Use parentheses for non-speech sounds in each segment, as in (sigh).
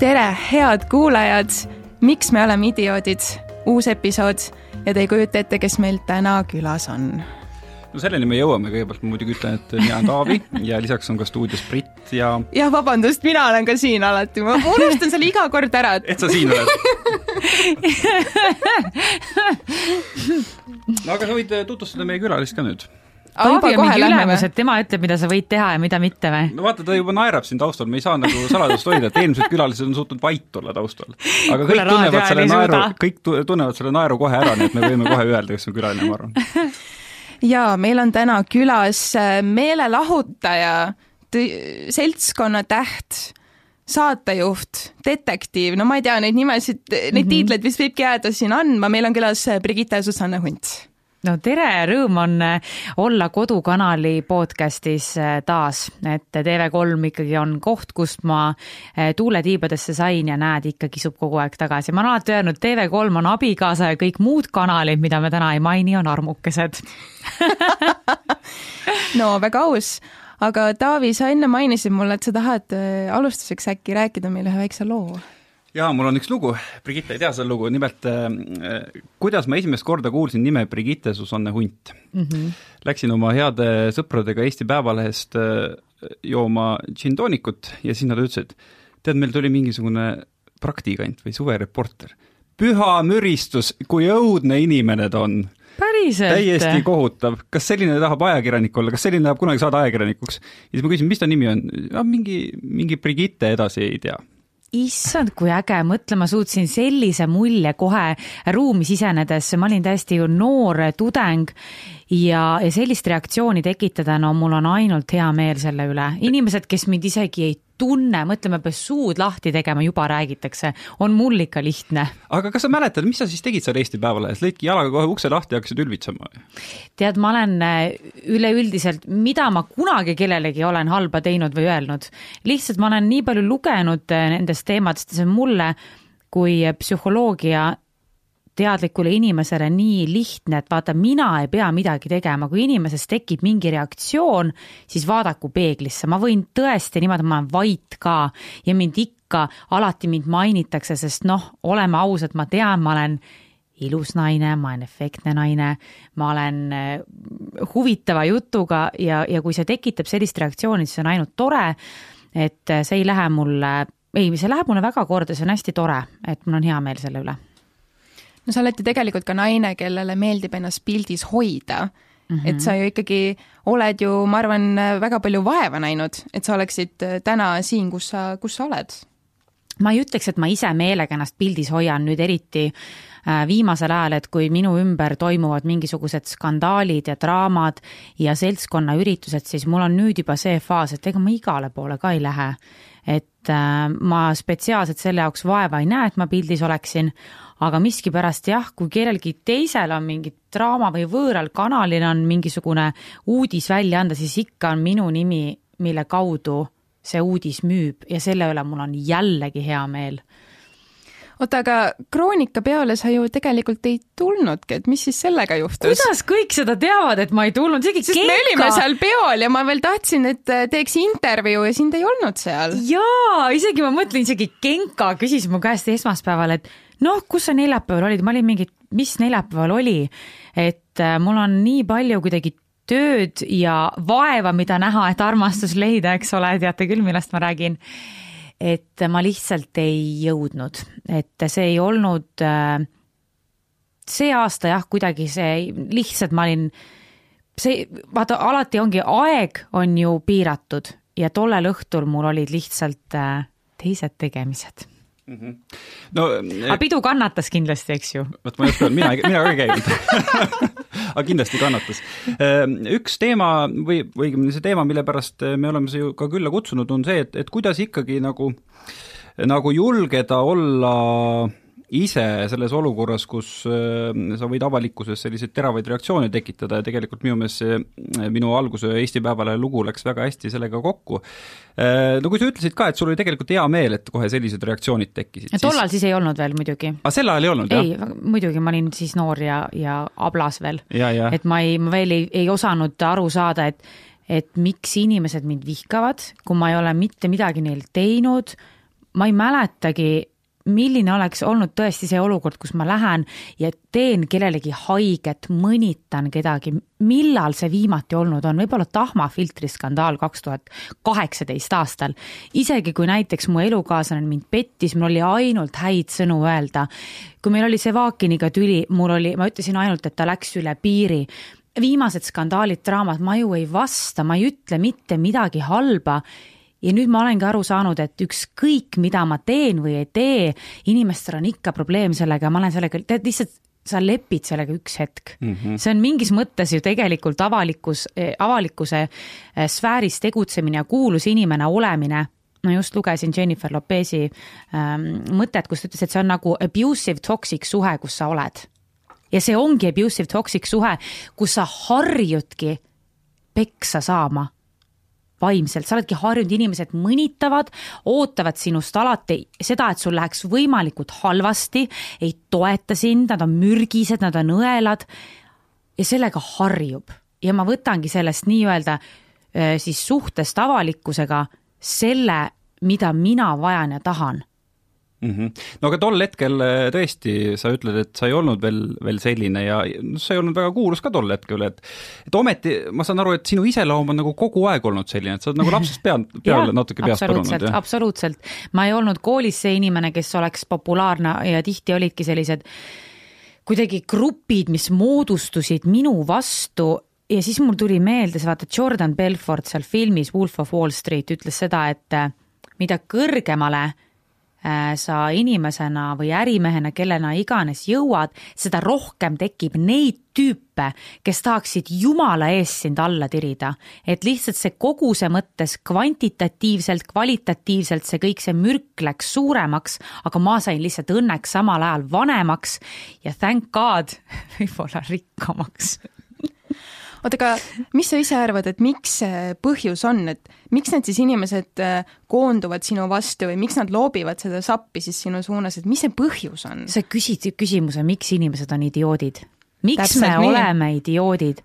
tere, head kuulajad, miks me oleme idioodid, uus episood ja te ei kujuta ette, kes meil täna külas on. no selleni me jõuame, kõigepealt ma muidugi ütlen, et mina olen Taavi ja lisaks on ka stuudios Brit ja. jah, vabandust, mina olen ka siin alati, ma unustan selle iga kord ära. Et.... et sa siin oled. (laughs) No aga sa võid tutvustada meie külalist ka nüüd Taavi on mingi ülemus, et tema ütleb, mida sa võid teha ja mida mitte või? no vaata, ta juba naerab siin taustal, me ei saa nagu saladust hoida, et eelmised külalised on suutnud vait olla taustal. aga kõik Kule tunnevad selle naeru, kõik tunnevad selle naeru kohe ära, nii et me võime kohe öelda, kes on külaline, ma arvan. (laughs) jaa, meil on täna külas äh, meelelahutaja, seltskonna täht saatejuht, detektiiv, no ma ei tea neid nimesid, neid mm -hmm. tiitleid vist võibki jääda siin andma, meil on külas äh, Brigitte Susanne Hunt no tere, rõõm on äh, olla kodukanali podcastis äh, taas, et TV3 ikkagi on koht, kust ma äh, tuule tiibadesse sain ja näed, ikka kisub kogu aeg tagasi. ma olen alati öelnud, TV3 on abikaasa ja kõik muud kanalid, mida me täna ei maini, on armukesed. (laughs) No väga aus, aga Taavi, sa enne mainisid mulle, et sa tahad alustuseks äkki rääkida meile ühe väikse loo jaa, mul on üks lugu, Brigitte ei tea seda lugu, nimelt äh, kuidas ma esimest korda kuulsin nime Brigitte Susanne Hunt mm. -hmm. Läksin oma heade sõpradega Eesti Päevalehest äh, jooma džinntoonikut ja siis nad ütlesid, tead, meil tuli mingisugune praktikant või suvereporter. püha müristus, kui õudne inimene ta on päriselt? täiesti kohutav, kas selline tahab ajakirjanik olla, kas selline tahab kunagi saada ajakirjanikuks? ja siis ma küsin, mis ta nimi on? mingi, mingi Brigitte edasi ei tea issand, kui äge, mõtle, ma suutsin sellise mulje kohe ruumi sisenedes, ma olin täiesti ju noor tudeng ja, ja sellist reaktsiooni tekitada, no mul on ainult hea meel selle üle. inimesed, kes mind isegi ei tunne, mõtleme, peab suud lahti tegema, juba räägitakse, on mul ikka lihtne. aga kas sa mäletad, mis sa siis tegid seal Eesti Päevalehes, lõidki jalaga kohe ukse lahti ja hakkasid ülbitsema? tead, ma olen äh, üleüldiselt, mida ma kunagi kellelegi olen halba teinud või öelnud, lihtsalt ma olen nii palju lugenud äh, nendest teemadest ja see on mulle kui psühholoogia teadlikule inimesele nii lihtne, et vaata, mina ei pea midagi tegema, kui inimeses tekib mingi reaktsioon, siis vaadaku peeglisse, ma võin tõesti niimoodi, ma olen vait ka ja mind ikka alati mind mainitakse, sest noh, oleme ausad, ma tean, ma olen ilus naine, ma olen efektne naine, ma olen äh, huvitava jutuga ja, ja kui see tekitab sellist reaktsiooni, siis on ainult tore. et äh, see ei lähe mulle, ei, see läheb mulle väga korda, see on hästi tore, et mul on hea meel selle üle no sa oled ju tegelikult ka naine, kellele meeldib ennast pildis hoida mm. -hmm. et sa ju ikkagi oled ju, ma arvan, väga palju vaeva näinud, et sa oleksid äh, täna siin, kus sa, kus sa oled. ma ei ütleks, et ma ise meelega ennast pildis hoian nüüd eriti äh, viimasel ajal, et kui minu ümber toimuvad mingisugused skandaalid ja draamad ja seltskonnaüritused, siis mul on nüüd juba see faas, et ega ma igale poole ka ei lähe. et äh, ma spetsiaalselt selle jaoks vaeva ei näe, et ma pildis oleksin, aga miskipärast jah, kui kellelgi teisel on mingi draama või võõral kanalil on mingisugune uudis välja anda, siis ikka on minu nimi, mille kaudu see uudis müüb ja selle üle mul on jällegi hea meel oota, aga Kroonikapeole sa ju tegelikult ei tulnudki, et mis siis sellega juhtus? kuidas kõik seda teavad, et ma ei tulnud, isegi Sest Genka. me olime seal peol ja ma veel tahtsin, et äh, teeks intervjuu ja sind ei olnud seal. jaa, isegi ma mõtlen, isegi Genka küsis mu käest esmaspäeval, et noh, kus sa neljapäeval olid, ma olin mingi, mis neljapäeval oli, et äh, mul on nii palju kuidagi tööd ja vaeva, mida näha, et armastus leida, eks ole, teate küll, millest ma räägin. Et ma lihtsalt ei jõudnud, et see ei olnud äh, see aasta jah, kuidagi see lihtsalt ma olin, see, vaata, alati ongi, aeg on ju piiratud ja tollel õhtul mul olid lihtsalt äh, teised tegemised mm. -hmm. no aga pidu kannatas kindlasti, eks ju? vot ma oska öelda, mina, mina ka ei käinud (laughs) aga kindlasti kannatas. Ehm, üks teema või, või õigemini see teema, mille pärast me oleme siia ka külla kutsunud, on see, et, et kuidas ikkagi nagu, nagu julgeda olla ise selles olukorras, kus äh, sa võid avalikkuses selliseid teravaid reaktsioone tekitada ja tegelikult minu meelest see äh, minu alguse Eesti Päevalehe lugu läks väga hästi sellega kokku. Äh, no kui sa ütlesid ka, et sul oli tegelikult hea meel, et kohe sellised reaktsioonid tekkisid. tollal siis... siis ei olnud veel muidugi. aga sel ajal ei olnud, jah? ei, muidugi, ma olin siis noor ja, ja ablas veel. et ma ei, ma veel ei, ei osanud aru saada, et et miks inimesed mind vihkavad, kui ma ei ole mitte midagi neil teinud ma ei mäletagi, milline oleks olnud tõesti see olukord, kus ma lähen ja teen kellelegi haiget, mõnitan kedagi, millal see viimati olnud on, võib-olla tahmafiltri skandaal kaks tuhat kaheksateist aastal. isegi kui näiteks mu elukaaslane mind pettis, mul oli ainult häid sõnu öelda. kui meil oli Sevakiniga tüli, mul oli, ma ütlesin ainult, et ta läks üle piiri viimased skandaalid, draamad, ma ju ei vasta, ma ei ütle mitte midagi halba ja nüüd ma olengi aru saanud, et ükskõik, mida ma teen või ei tee, inimestel on ikka probleem sellega, ma olen sellega, tead lihtsalt sa lepid sellega üks hetk mm. -hmm. see on mingis mõttes ju tegelikult avalikus, avalikkuse eh, sfääris tegutsemine ja kuulus inimene olemine ma just lugesin Jennifer Lopezi ähm, mõtet, kus ta ütles, et see on nagu abusive toxic suhe, kus sa oled. ja see ongi abusive toxic suhe, kus sa harjudki peksa saama vaimselt, sa oledki harjunud, inimesed mõnitavad, ootavad sinust alati seda, et sul läheks võimalikult halvasti, ei toeta sind, nad on mürgised, nad on õelad ja sellega harjub. Ja ma võtangi sellest nii-öelda äh, siis suhtest avalikkusega selle, mida mina vajan ja tahan mm. -hmm. no aga tol hetkel äh, tõesti, sa ütled, et sa ei olnud veel, veel selline ja noh, sa ei olnud väga kuulus ka tol hetkel, et et ometi ma saan aru, et sinu iseloom on nagu kogu aeg olnud selline, et sa oled nagu lapsest (laughs) peale, peale natuke peast põrunud. absoluutselt, ma ei olnud koolis see inimene, kes oleks populaarne ja tihti olidki sellised kuidagi grupid, mis moodustusid minu vastu ja siis mul tuli meelde, vaata Jordan Belfort seal filmis Wolf of Wall Street ütles seda, et mida kõrgemale Äh, sa inimesena või ärimehena, kellena iganes jõuad, seda rohkem tekib neid tüüpe, kes tahaksid jumala eest sind alla tirida. et lihtsalt see koguse mõttes kvantitatiivselt, kvalitatiivselt see kõik, see mürk läks suuremaks, aga ma sain lihtsalt õnneks samal ajal vanemaks ja thank god (laughs) võib-olla rikkamaks oota, aga mis sa ise arvad, et miks see põhjus on, et miks need siis inimesed äh, koonduvad sinu vastu või miks nad loobivad seda sappi siis sinu suunas, et mis see põhjus on? sa küsid küsimuse, miks inimesed on idioodid miks Täpselt me nii. oleme idioodid?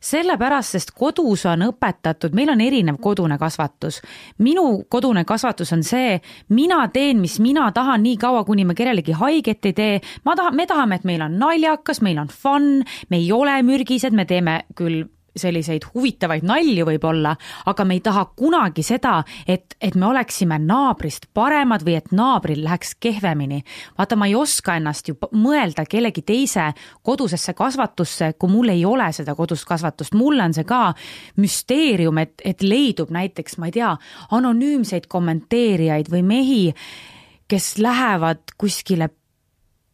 sellepärast, sest kodus on õpetatud, meil on erinev kodune kasvatus. minu kodune kasvatus on see, mina teen, mis mina tahan, nii kaua, kuni me kellelegi haiget ei tee. ma tahan, me tahame, et meil on naljakas, meil on fun, me ei ole mürgised, me teeme küll selliseid huvitavaid nalju võib-olla, aga me ei taha kunagi seda, et, et me oleksime naabrist paremad või et naabril läheks kehvemini. vaata, ma ei oska ennast ju mõelda kellegi teise kodusesse kasvatusse, kui mul ei ole seda kodust kasvatust, mulle on see ka müsteerium, et, et leidub näiteks, ma ei tea, anonüümseid kommenteerijaid või mehi, kes lähevad kuskile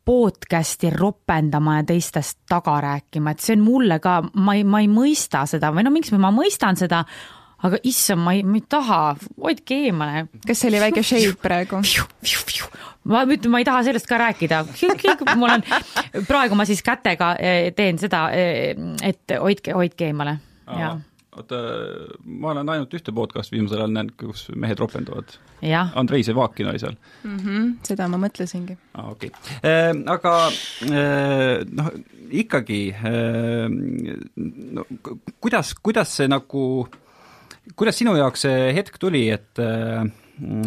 podcast'i ropendama ja teistest taga rääkima, et see on mulle ka, ma ei, ma ei mõista seda või no miks ma mõistan seda, aga issand, ma ei, ma ei taha, hoidke eemale. kas see oli väike shade praegu? ma ütlen, ma ei taha sellest ka rääkida. mul on, praegu ma siis kätega eh, teen seda, eh, et hoidke, hoidke eemale, jaa oota, ma olen ainult ühte podcast'i viimasel ajal näinud, kus mehed ropenduvad. Andrei Sevakin oli seal mm. -hmm, seda ma mõtlesingi. aa, okei okay.. Aga noh, ikkagi no, kuidas, kuidas see nagu, kuidas sinu jaoks see hetk tuli, et äh,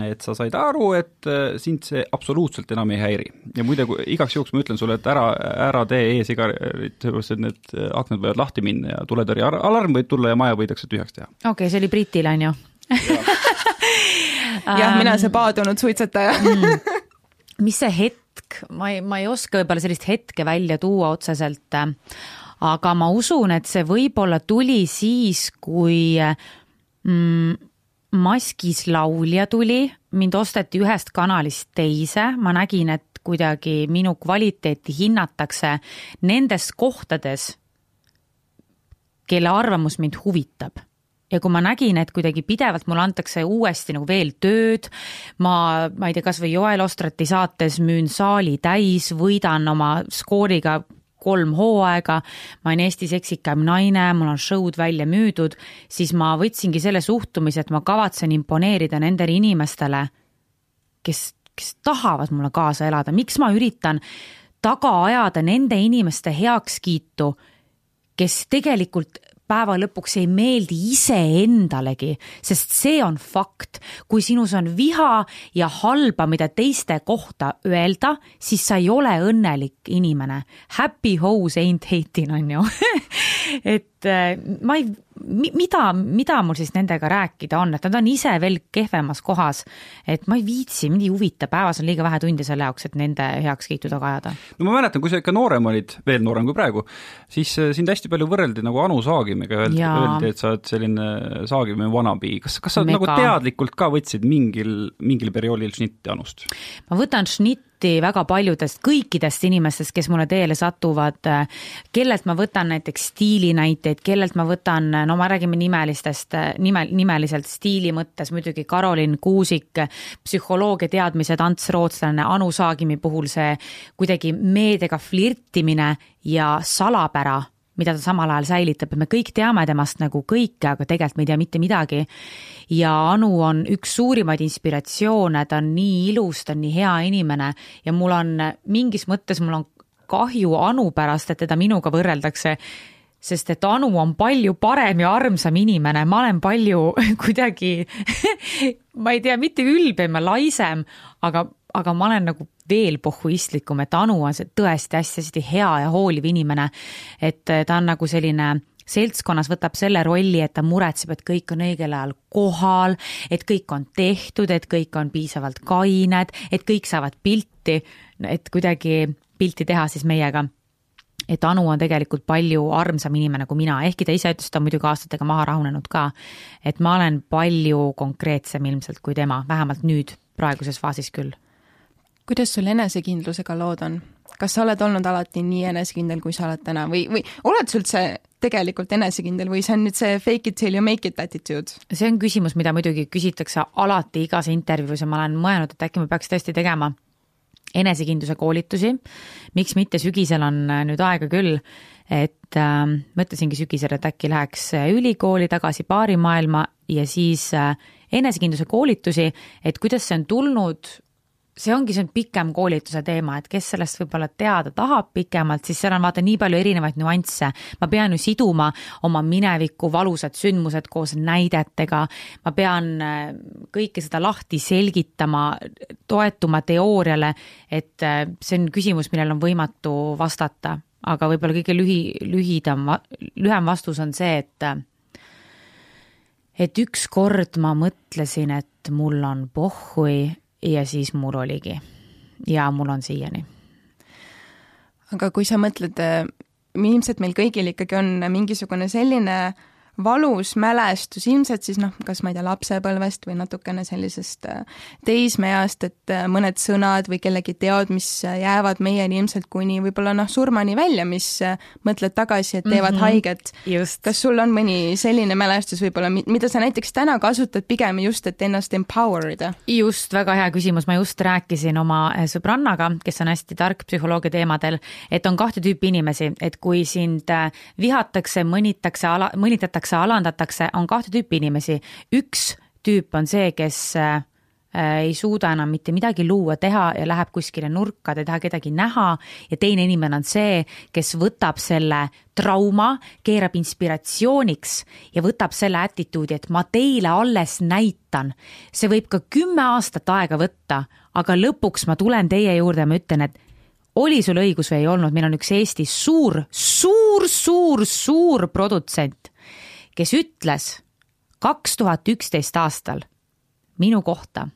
et sa said aru, et äh, sind see absoluutselt enam ei häiri. ja muide, igaks juhuks ma ütlen sulle, et ära, ära tee e-sigaret, sellepärast et need äh, aknad võivad lahti minna ja tuletõrje alarm võib tulla ja maja võidakse tühjaks teha. okei okay,, see oli Britil, on ju? (laughs) jah, mina see paadunud suitsetaja (laughs) mm. mis see hetk, ma ei, ma ei oska võib-olla sellist hetke välja tuua otseselt, äh, aga ma usun, et see võib-olla tuli siis, kui mm, maskis laulja tuli, mind osteti ühest kanalist teise, ma nägin, et kuidagi minu kvaliteeti hinnatakse nendes kohtades, kelle arvamus mind huvitab. Ja kui ma nägin, et kuidagi pidevalt mulle antakse uuesti nagu veel tööd, ma, ma ei tea, kasvõi Joel Ostrati saates müün saali täis, võidan oma skooriga kolm hooaega, ma olen Eesti seksikaim naine, mul on show'd välja müüdud, siis ma võtsingi selle suhtumise, et ma kavatsen imponeerida nendele inimestele, kes, kes tahavad mulle kaasa elada, miks ma üritan taga ajada nende inimeste heakskiitu, kes tegelikult päeva lõpuks ei meeldi iseendalegi, sest see on fakt. kui sinus on viha ja halba, mida teiste kohta öelda, siis sa ei ole õnnelik inimene. Happy hoes ain't hating on ju (laughs) et äh, ma ei, mida, mida mul siis nendega rääkida on, et nad on ise veel kehvemas kohas. et ma ei viitsi, mind ei huvita, päevas on liiga vähe tunde selle jaoks, et nende heakskiitu taga ajada. no ma mäletan, kui sa ikka noorem olid, veel noorem kui praegu, siis äh, sind hästi palju võrreldi nagu Anu Saagimiga, öeldi, öeldi, et sa oled selline Saagimi wannabe. kas, kas sa Mega. nagu teadlikult ka võtsid mingil, mingil perioodil šnitti Anust? ma võtan šnitti pilti väga paljudest, kõikidest inimestest, kes mulle teele satuvad, kellelt ma võtan näiteks stiilinäiteid, kellelt ma võtan, no ma räägime nimelistest, nime, nimeliselt stiili mõttes muidugi Karolin Kuusik, psühholoogia teadmised, Ants Rootslane, Anu Saagimi puhul see kuidagi meediaga flirtimine ja salapära mida ta samal ajal säilitab ja me kõik teame temast nagu kõike, aga tegelikult me ei tea mitte midagi. ja Anu on üks suurimaid inspiratsioone, ta on nii ilus, ta on nii hea inimene ja mul on mingis mõttes, mul on kahju Anu pärast, et teda minuga võrreldakse sest et Anu on palju parem ja armsam inimene, ma olen palju (laughs) kuidagi ma ei tea, mitte ülbem ja laisem, aga, aga ma olen nagu veel pohhuistlikum, et Anu on see tõesti hästi-hästi hea ja hooliv inimene. et ta on nagu selline seltskonnas võtab selle rolli, et ta muretseb, et kõik on õigel ajal kohal, et kõik on tehtud, et kõik on piisavalt kained, et kõik saavad pilti, et kuidagi pilti teha siis meiega et Anu on tegelikult palju armsam inimene kui mina, ehkki ta ise ütles, et ta on muidugi aastatega maha rahunenud ka. et ma olen palju konkreetsem ilmselt kui tema, vähemalt nüüd, praeguses faasis küll kuidas sul enesekindlusega lood on? kas sa oled olnud alati nii enesekindel, kui sa oled täna või, või oled sa üldse tegelikult enesekindel või see on nüüd see fake it till you make it attitude? see on küsimus, mida muidugi küsitakse alati igas intervjuus ja ma olen mõelnud, et äkki ma peaks tõesti tegema enesekindluse koolitusi. miks mitte, sügisel on äh, nüüd aega küll, et äh, mõtlesingi sügisel, et äkki läheks äh, ülikooli tagasi baarimaailma ja siis äh, enesekindluse koolitusi, et kuidas see on tulnud see ongi see pikem koolituse teema, et kes sellest võib-olla teada tahab pikemalt, siis seal on vaata nii palju erinevaid nüansse. ma pean ju siduma oma mineviku valusad sündmused koos näidetega, ma pean äh, kõike seda lahti selgitama, toetuma teooriale, et äh, see on küsimus, millele on võimatu vastata, aga võib-olla kõige lühi, lühidam, lühem vastus on see, et äh, et ükskord ma mõtlesin, et mul on pohhui ja siis mul oligi. ja mul on siiani. aga kui sa mõtled, ilmselt meil kõigil ikkagi on mingisugune selline äh, valus mälestus ilmselt siis noh, kas ma ei tea, lapsepõlvest või natukene sellisest äh, teismeeast, et äh, mõned sõnad või kellegi teod, mis äh, jäävad meieni ilmselt kuni võib-olla noh, surmani välja, mis mõtled tagasi, et teevad mm -hmm. haiget. kas sul on mõni selline mälestus võib-olla, mida sa näiteks täna kasutad pigem just, et ennast empower ida? just, väga hea küsimus, ma just rääkisin oma sõbrannaga, kes on hästi tark psühholoogia teemadel, et on kahte tüüpi inimesi, et kui sind vihatakse, mõnitakse, ala, mõnitatakse alandatakse, alandatakse, on kahte tüüpi inimesi. üks tüüp on see, kes äh, ei suuda enam mitte midagi luua, teha ja läheb kuskile nurka, ta ei taha kedagi näha ja teine inimene on see, kes võtab selle trauma, keerab inspiratsiooniks ja võtab selle attitude'i, et ma teile alles näitan. see võib ka kümme aastat aega võtta, aga lõpuks ma tulen teie juurde ja ma ütlen, et oli sul õigus või ei olnud, meil on üks Eestis suur, suur, suur, suur produtsent kes ütles kaks tuhat üksteist aastal minu kohta.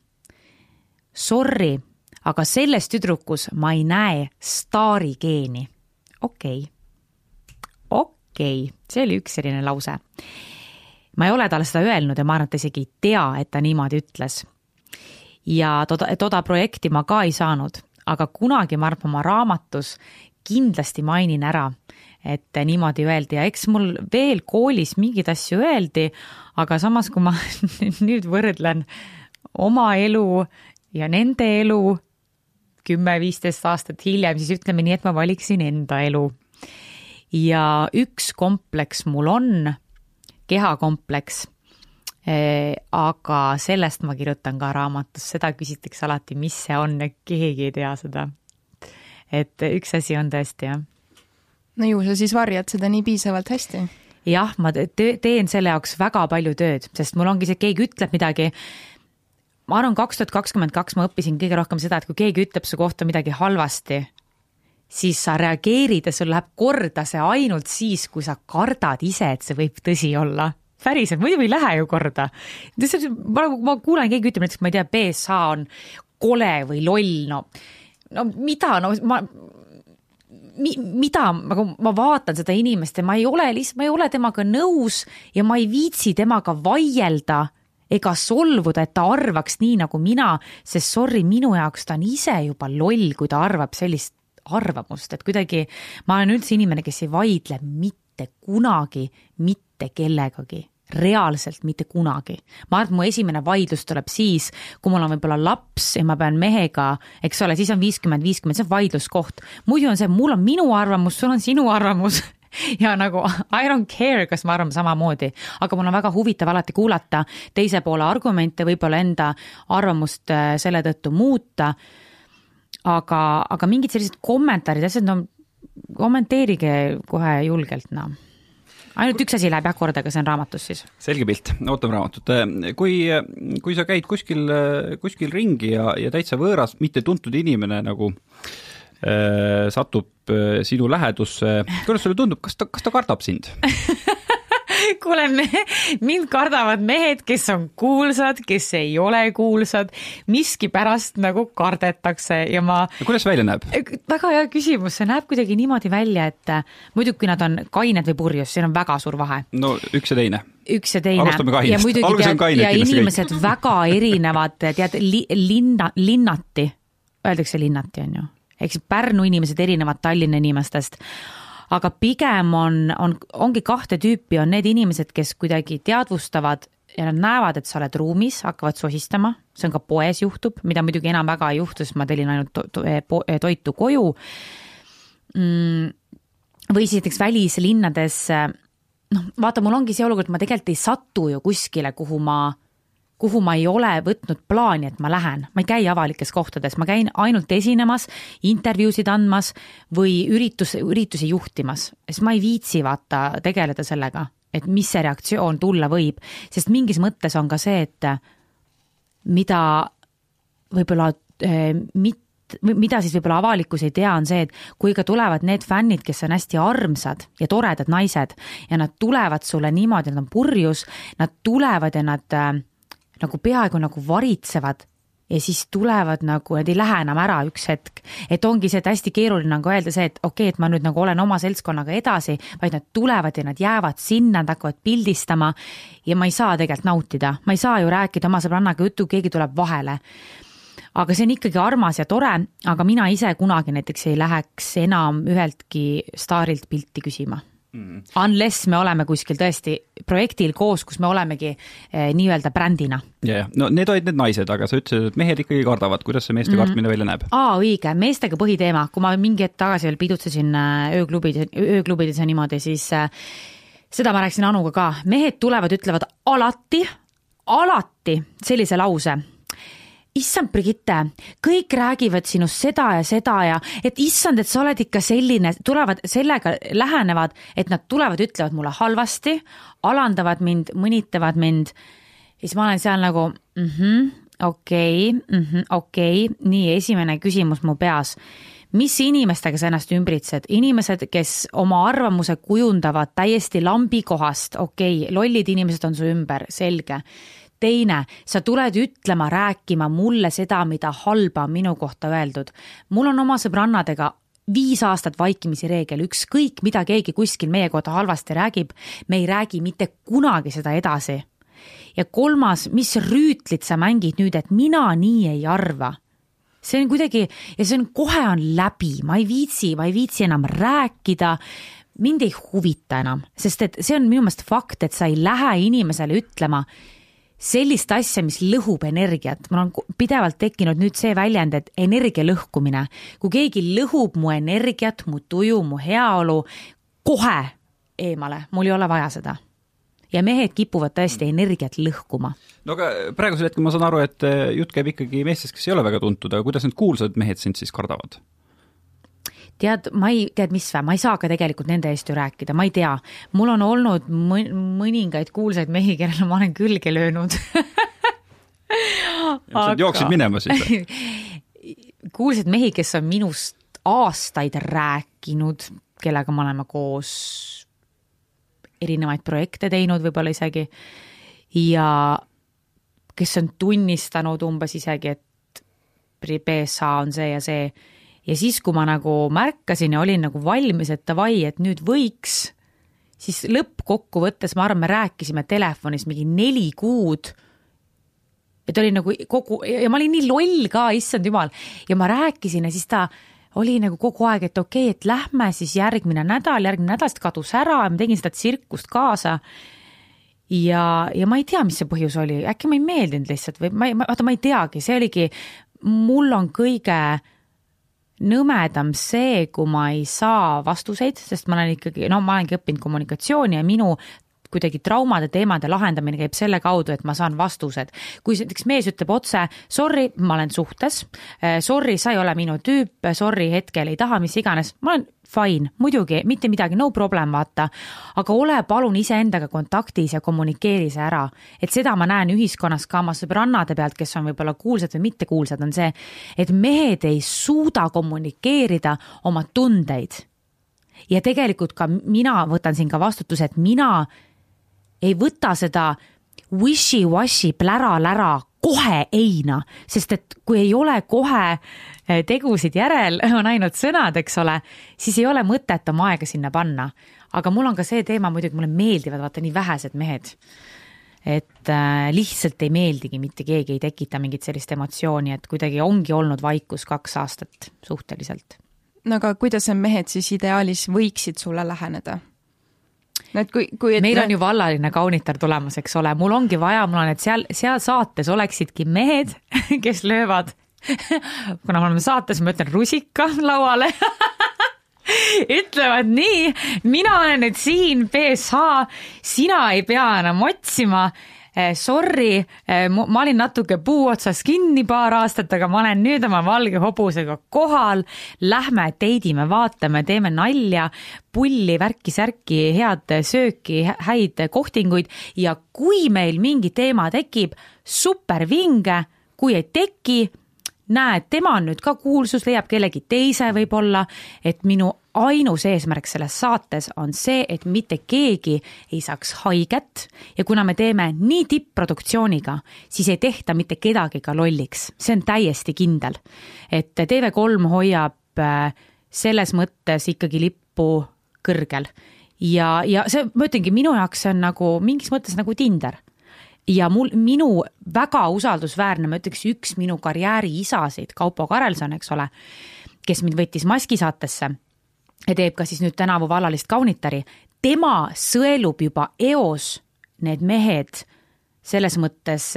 Sorry, aga selles tüdrukus ma ei näe staarigeeni. okei okay., okei okay., see oli üks selline lause. ma ei ole talle seda öelnud ja ma arvan, et ta isegi ei tea, et ta niimoodi ütles. ja toda, toda projekti ma ka ei saanud, aga kunagi ma arvan, oma raamatus kindlasti mainin ära et niimoodi öeldi ja eks mul veel koolis mingeid asju öeldi, aga samas, kui ma (laughs) nüüd võrdlen oma elu ja nende elu kümme-viisteist aastat hiljem, siis ütleme nii, et ma valiksin enda elu. ja üks kompleks mul on, kehakompleks eh, aga sellest ma kirjutan ka raamatus, seda küsitakse alati, mis see on keegi ei tea seda. et üks asi on tõesti jah no ju sa siis varjad seda nii piisavalt hästi. jah, ma te teen selle jaoks väga palju tööd, sest mul ongi see, keegi ütleb midagi. ma arvan, kaks tuhat kakskümmend kaks ma õppisin kõige rohkem seda, et kui keegi ütleb su kohta midagi halvasti, siis sa reageerid ja sul läheb korda see ainult siis, kui sa kardad ise, et see võib tõsi olla päriselt, muidu ei lähe ju korda. ma, ma kuulen, keegi ütleb näiteks, ma ei tea, BSA on kole või loll, no, no mida, no ma mi, mida, nagu ma vaatan seda inimest ja ma ei ole lihtsalt, ma ei ole temaga nõus ja ma ei viitsi temaga vaielda ega solvuda, et ta arvaks nii nagu mina, sest sorry, minu jaoks ta on ise juba loll, kui ta arvab sellist arvamust, et kuidagi ma olen üldse inimene, kes ei vaidle mitte kunagi mitte kellegagi reaalselt mitte kunagi. ma arvan, et mu esimene vaidlus tuleb siis, kui mul on võib-olla laps ja ma pean mehega, eks ole, siis on viiskümmend, viiskümmend, see on vaidluskoht. muidu on see, mul on minu arvamus, sul on sinu arvamus (laughs) ja nagu I don't care, kas me arvame samamoodi, aga mul on väga huvitav alati kuulata teise poole argumente, võib-olla enda arvamust äh, selle tõttu muuta. aga, aga mingid sellised kommentaarid, asjad, no kommenteerige kohe julgelt, noh ainult üks asi läheb jah korda, aga see on raamatus siis? selge pilt, ootame raamatut. kui, kui sa käid kuskil, kuskil ringi ja, ja täitsa võõras, mitte tuntud inimene nagu äh, satub äh, sinu lähedusse, kuidas sulle tundub, kas ta, kas ta kardab sind (laughs) kuule, mind kardavad mehed, kes on kuulsad, kes ei ole kuulsad, miskipärast nagu kardetakse ja ma. kuidas välja näeb? väga hea küsimus, see näeb kuidagi niimoodi välja, et äh, muidugi, nad on kained või purjus, siin on väga suur vahe. no üks ja teine üks ja teine. ja muidugi tead, ja inimesed kõik. väga erinevad, tead li, linna, linnati, öeldakse linnati, on ju, eks Pärnu inimesed erinevad Tallinna inimestest aga pigem on, on, ongi kahte tüüpi, on need inimesed, kes kuidagi teadvustavad ja nad näevad, et sa oled ruumis, hakkavad sosistama, see on ka poes juhtub, mida muidugi enam väga ei juhtu, sest ma tellin ainult to to eh, toitu koju mm,. või siis näiteks välislinnades, noh, vaata, mul ongi see olukord, ma tegelikult ei satu ju kuskile, kuhu ma kuhu ma ei ole võtnud plaani, et ma lähen, ma ei käi avalikes kohtades, ma käin ainult esinemas, intervjuusid andmas või üritus, üritusi juhtimas, sest ma ei viitsi vaata tegeleda sellega, et mis see reaktsioon tulla võib, sest mingis mõttes on ka see, et mida võib-olla eh, mit-, mida siis võib-olla avalikkus ei tea, on see, et kui ka tulevad need fännid, kes on hästi armsad ja toredad naised ja nad tulevad sulle niimoodi, nad on purjus, nad tulevad ja nad äh, nagu peaaegu nagu varitsevad ja siis tulevad nagu, nad ei lähe enam ära üks hetk. et ongi see, et hästi keeruline on ka öelda see, et okei okay,, et ma nüüd nagu olen oma seltskonnaga edasi, vaid nad tulevad ja nad jäävad sinna, nad hakkavad pildistama ja ma ei saa tegelikult nautida, ma ei saa ju rääkida oma sõbrannaga juttu, keegi tuleb vahele. aga see on ikkagi armas ja tore, aga mina ise kunagi näiteks ei läheks enam üheltki staarilt pilti küsima mm.. Unless me oleme kuskil tõesti projektil koos, kus me olemegi eh, nii-öelda brändina. ja, ja no need olid need naised, aga sa ütlesid, et mehed ikkagi kardavad, kuidas see meeste mm. kartmine välja näeb? aa, õige, meestega põhiteema, kui ma mingi hetk tagasi veel pidutsesin eh, ööklubides, ööklubides ja niimoodi, siis äh, seda ma rääkisin Anuga ka, mehed tulevad, ütlevad alati, alati sellise lause issand, Brigitte, kõik räägivad sinust seda ja seda ja et issand, et sa oled ikka selline, tulevad sellega, lähenevad, et nad tulevad, ütlevad mulle halvasti, alandavad mind, mõnitavad mind. ja siis ma olen seal nagu mhmh, okei mhmh, okei. Nii esimene küsimus mu peas. Mis inimestega sa ennast ümbritsed, inimesed, kes oma arvamuse kujundavad täiesti lambi kohast, okei okay,, lollid inimesed on su ümber, selge teine, sa tuled ütlema, rääkima mulle seda, mida halba on minu kohta öeldud. mul on oma sõbrannadega viis aastat vaikimisi reegel, ükskõik mida keegi kuskil meie kohta halvasti räägib, me ei räägi mitte kunagi seda edasi. ja kolmas, mis rüütlit sa mängid nüüd, et mina nii ei arva see on kuidagi ja see on, kohe on läbi, ma ei viitsi, ma ei viitsi enam rääkida mind ei huvita enam, sest et see on minu meelest fakt, et sa ei lähe inimesele ütlema, sellist asja, mis lõhub energiat, mul on pidevalt tekkinud nüüd see väljend, et energia lõhkumine. kui keegi lõhub mu energiat, mu tuju, mu heaolu, kohe eemale, mul ei ole vaja seda. ja mehed kipuvad tõesti energiat lõhkuma. no aga praegusel hetkel ma saan aru, et eh, jutt käib ikkagi meestest, kes ei ole väga tuntud, aga kuidas need kuulsad mehed sind siis kardavad? Tead, ma ei, tead mis vä, ma ei saa ka tegelikult nende eest ju rääkida, ma ei tea. mul on olnud mõningaid kuulsaid mehi, kellele ma olen külge löönud (laughs) Aga... jooksid minema siis või? (laughs) kuulsaid mehi, kes on minust aastaid rääkinud, kellega me oleme koos erinevaid projekte teinud võib-olla isegi ja kes on tunnistanud umbes isegi, et PSA on see ja see. Ja siis, kui ma nagu märkasin ja olin nagu valmis, et davai, et nüüd võiks, siis lõppkokkuvõttes ma arvan, me rääkisime telefonis mingi neli kuud et oli nagu kogu ja ma olin nii loll ka, issand jumal, ja ma rääkisin ja siis ta oli nagu kogu aeg, et okei okay,, et lähme siis järgmine nädal, järgmine nädal, siis kadus ära ja ma tegin seda tsirkust kaasa. ja, ja ma ei tea, mis see põhjus oli, äkki ma ei meeldinud lihtsalt või ma ei, vaata, ma ei teagi, see oligi, mul on kõige nõmedam see, kui ma ei saa vastuseid, sest ma olen ikkagi, no ma olengi õppinud kommunikatsiooni ja minu kuidagi traumade teemade lahendamine käib selle kaudu, et ma saan vastused. kui näiteks mees ütleb otse, sorry, ma olen suhtes, eh, sorry, sa ei ole minu tüüp, sorry, hetkel ei taha, mis iganes, ma olen fine, muidugi, mitte midagi, no problem, vaata. aga ole palun iseendaga kontaktis ja kommunikeeri see ära. et seda ma näen ühiskonnas ka oma sõbrannade pealt, kes on võib-olla kuulsad või mittekuulsad, on see, et mehed ei suuda kommunikeerida oma tundeid ja tegelikult ka mina võtan siin ka vastutuse, et mina ei võta seda wishy-washy plära-lära kohe eina, sest et kui ei ole kohe eh, tegusid järel, (laughs) on ainult sõnad, eks ole, siis ei ole mõtet oma aega sinna panna. aga mul on ka see teema muidugi, mulle meeldivad vaata nii vähesed mehed. et äh, lihtsalt ei meeldigi, mitte keegi ei tekita mingit sellist emotsiooni, et kuidagi ongi olnud vaikus kaks aastat suhteliselt. no aga kuidas need mehed siis ideaalis võiksid sulle läheneda? No et kui, kui et meil on ju vallaline kaunitar tulemas, eks ole, mul ongi vaja, mul on, et seal, seal saates oleksidki mehed, (laughs) kes löövad. (laughs) Kuna me oleme saates, ma ütlen rusika lauale. (laughs) Ütlevad nii, mina olen nüüd siin, BSH, sina ei pea enam otsima sorry, eh, ma olin natuke puu otsas kinni paar aastat, aga ma olen nüüd oma valge hobusega kohal. Lähme teidime, vaatame, teeme nalja, pulli, värki-särki, head sööki, häid kohtinguid ja kui meil mingi teema tekib, super vinge, kui ei teki näed, tema on nüüd ka kuulsus, leiab kellegi teise võib-olla, et minu ainus eesmärk selles saates on see, et mitte keegi ei saaks haiget ja kuna me teeme nii tippproduktsiooniga, siis ei tehta mitte kedagi ka lolliks, see on täiesti kindel. et TV3 hoiab äh, selles mõttes ikkagi lippu kõrgel. Ja, ja see, ma ütlengi, minu jaoks see on nagu mingis mõttes nagu Tinder. Ja mul, minu väga usaldusväärne, ma ütleks, üks minu karjääri isasid, Kaupo Karelson, eks ole, kes mind võttis Maski saatesse ja teeb ka siis nüüd tänavu vallalist kaunitari, tema sõelub juba eos need mehed selles mõttes,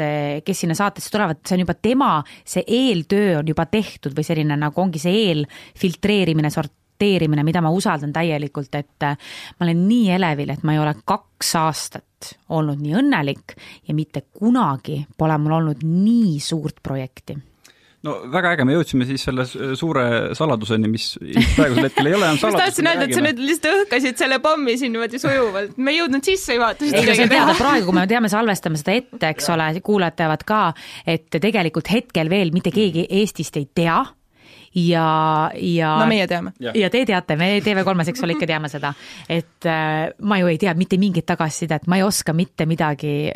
kes sinna saatesse tulevad, see on juba tema, see eeltöö on juba tehtud või selline nagu ongi see eelfiltreerimine, sorteerimine, mida ma usaldan täielikult, et ma olen nii elevil, et ma ei ole kaks aastat olnud nii õnnelik ja mitte kunagi pole mul olnud nii suurt projekti no väga äge, me jõudsime siis selle suure saladuseni, mis praegusel hetkel ei ole enam (laughs) saladus. ma tahtsin öelda, et sa nüüd lihtsalt õhkasid selle pommi siin niimoodi sujuvalt, me ei jõudnud sissejuhatust isegi teha. praegu, kui me teame, salvestame seda ette, eks ole, kuulajad teavad ka, et tegelikult hetkel veel mitte keegi Eestist ei tea ja, ja. no meie teame. ja te teate, me TV3-s, eks ole, ikka teame seda, et äh, ma ju ei tea mitte mingit tagasisidet, ma ei oska mitte midagi.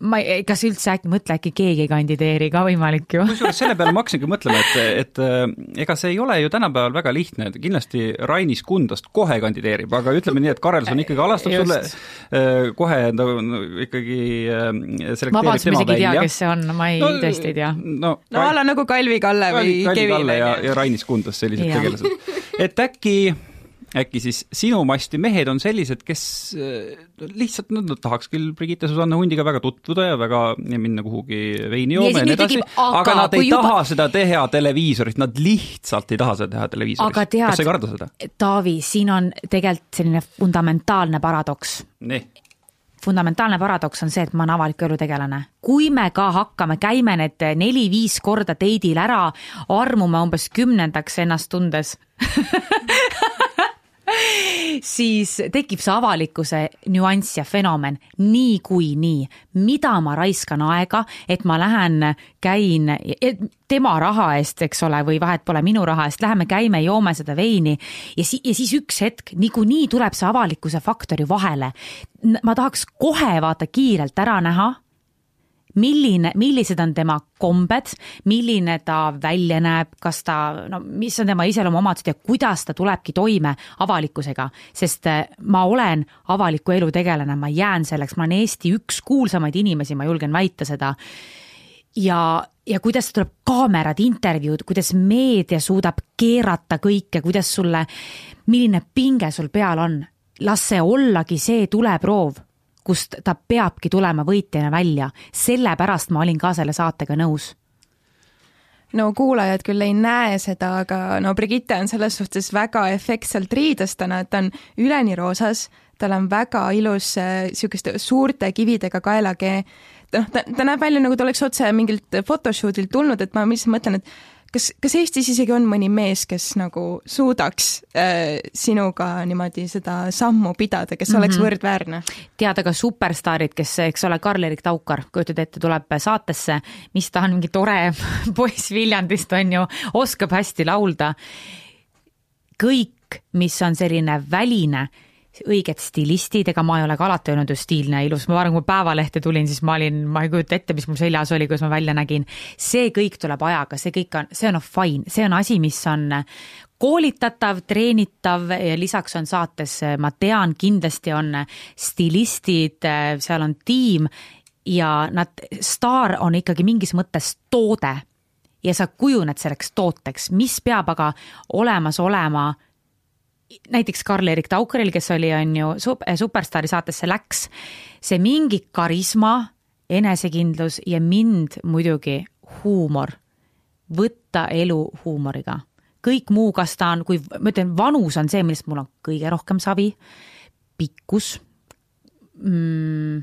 ma ei, kas üldse äkki, mõtle äkki keegi ei kandideeri ka võimalik ju. kusjuures selle peale ma hakkasingi mõtlema, et, et äh, ega see ei ole ju tänapäeval väga lihtne, et kindlasti Rainis Kundast kohe kandideerib, aga ütleme nii, et Karelson ikkagi alastab Just. sulle äh, kohe no, no, ikkagi selekteerib tema välja. ma ei tea, kes see on, ma ei no,, tõesti ei tea. no, no a la nagu Kalvi Kalle või Kevin. ja, ja Rainis Kundas, sellised tegelased. et äkki äkki siis sinu masti mehed on sellised, kes äh, lihtsalt nad, nad tahaks küll Brigitte Susanne Hundiga väga tutvuda ja väga ja minna kuhugi veini jooma ja nii edasi, aga nad ei juba... taha seda teha televiisoris, nad lihtsalt ei taha seda teha televiisoris. kas sa ei karda seda? Taavi, siin on tegelikult selline fundamentaalne paradoks. Fundamentaalne paradoks on see, et ma olen avaliku elu tegelane. kui me ka hakkame, käime need neli-viis korda teidil ära, armume umbes kümnendaks ennast tundes (laughs) siis tekib see avalikkuse nüanss ja fenomen niikuinii. mida ma raiskan aega, et ma lähen, käin tema raha eest, eks ole, või vahet pole minu raha eest, läheme, käime, joome seda veini ja si-, ja siis üks hetk niikuinii tuleb see avalikkuse faktor ju vahele. ma tahaks kohe vaata kiirelt ära näha milline, millised on tema kombed, milline ta välja näeb, kas ta, no mis on tema iseloomuomadused ja kuidas ta tulebki toime avalikkusega, sest äh, ma olen avaliku elu tegelane, ma jään selleks, ma olen Eesti üks kuulsamaid inimesi, ma julgen väita seda. ja, ja kuidas tuleb kaamerad, intervjuud, kuidas meedia suudab keerata kõike, kuidas sulle, milline pinge sul peal on, las see ollagi see tuleproov kust ta peabki tulema võitjana välja, sellepärast ma olin ka selle saatega nõus. No kuulajad küll ei näe seda, aga no Brigitte on selles suhtes väga efektselt riides täna, et ta on üleni roosas, tal on väga ilus niisuguste äh, suurte kividega kaelakee, noh, ta, ta näeb välja, nagu ta oleks otse mingilt photoshoot'ilt tulnud, et ma lihtsalt mõtlen, et kas, kas Eestis isegi on mõni mees, kes nagu suudaks äh, sinuga niimoodi seda sammu pidada, kes mm -hmm. oleks mhm. võrdväärne? tead, aga superstaarid, kes, eks ole, Karl-Erik Taukar, kujutad ette, tuleb saatesse, mis ta on, mingi tore (laughs) poiss Viljandist, on ju, oskab hästi laulda. kõik, mis on selline väline õiged stilistid, ega ma ei ole ka alati olnud ju stiilne ja ilus, ma arvan, kui Päevalehte tulin, siis ma olin, ma ei kujuta ette, mis mul seljas oli, kuidas ma välja nägin. see kõik tuleb ajaga, see kõik on, see on fine, see on asi, mis on koolitatav, treenitav ja lisaks on saates, ma tean, kindlasti on stilistid, seal on tiim ja nad, staar on ikkagi mingis mõttes toode. Ja sa kujuned selleks tooteks, mis peab aga olemas olema näiteks Karl-Erik Taukaril, kes oli, on ju, Superstaari saatesse läks, see mingi karisma, enesekindlus ja mind muidugi huumor, võtta elu huumoriga. kõik muu, kas ta on, kui ma ütlen, vanus on see, millest mul on kõige rohkem savi, pikkus mm,,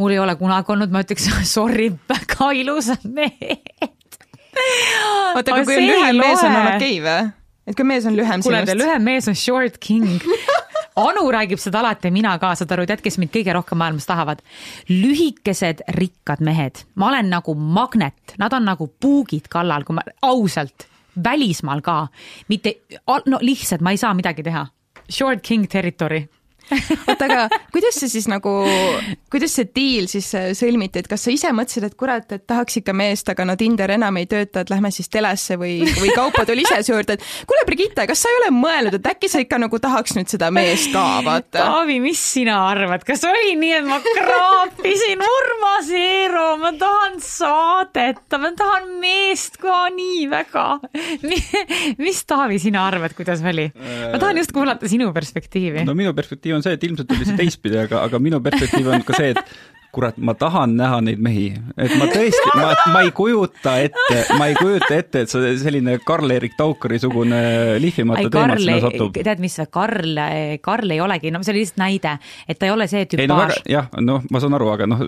mul ei ole kunagi olnud, ma ütleks (laughs) sorry, väga ilusad mehed. oota, aga kui on lühem mees, on okei okay, või? Et kui mees on lühem Kule, sinust. lühem mees on short king (laughs) Anu räägib seda alati ja mina ka, saad aru, tead, kes mind kõige rohkem maailmas tahavad? lühikesed rikkad mehed, ma olen nagu magnet, nad on nagu puugid kallal, kui ma ausalt, välismaal ka, mitte, no lihtsalt ma ei saa midagi teha. Short king territory oota, aga kuidas see siis nagu, kuidas see diil siis äh, sõlmiti, et kas sa ise mõtlesid, et kurat, et tahaks ikka meest, aga no Tinder enam ei tööta, et lähme siis telesse või, või Kaupo tuli ise su juurde, et kuule, Brigitte, kas sa ei ole mõelnud, et äkki sa ikka nagu tahaks nüüd seda meest ka, vaata? Taavi, mis sina arvad, kas oli nii, et ma kraapisin Urmas Eero, ma tahan saadet, ma tahan meest ka nii väga. mis, Taavi, sina arvad, kuidas oli? ma tahan just kuulata sinu perspektiivi. no minu perspektiiv on see, et ilmselt oli see teistpidi, aga, aga minu perspektiiv on ka see, et kurat, ma tahan näha neid mehi, et ma tõesti, ma, ma ei kujuta ette, ma ei kujuta ette, et see selline Karl-Erik Taukari sugune lihvimata teema sinna satub. tead, mis Karl, Karl ei olegi, no see oli lihtsalt näide, et ta ei ole see tüpaaž. ei no väga, jah, noh, ma saan aru, aga noh,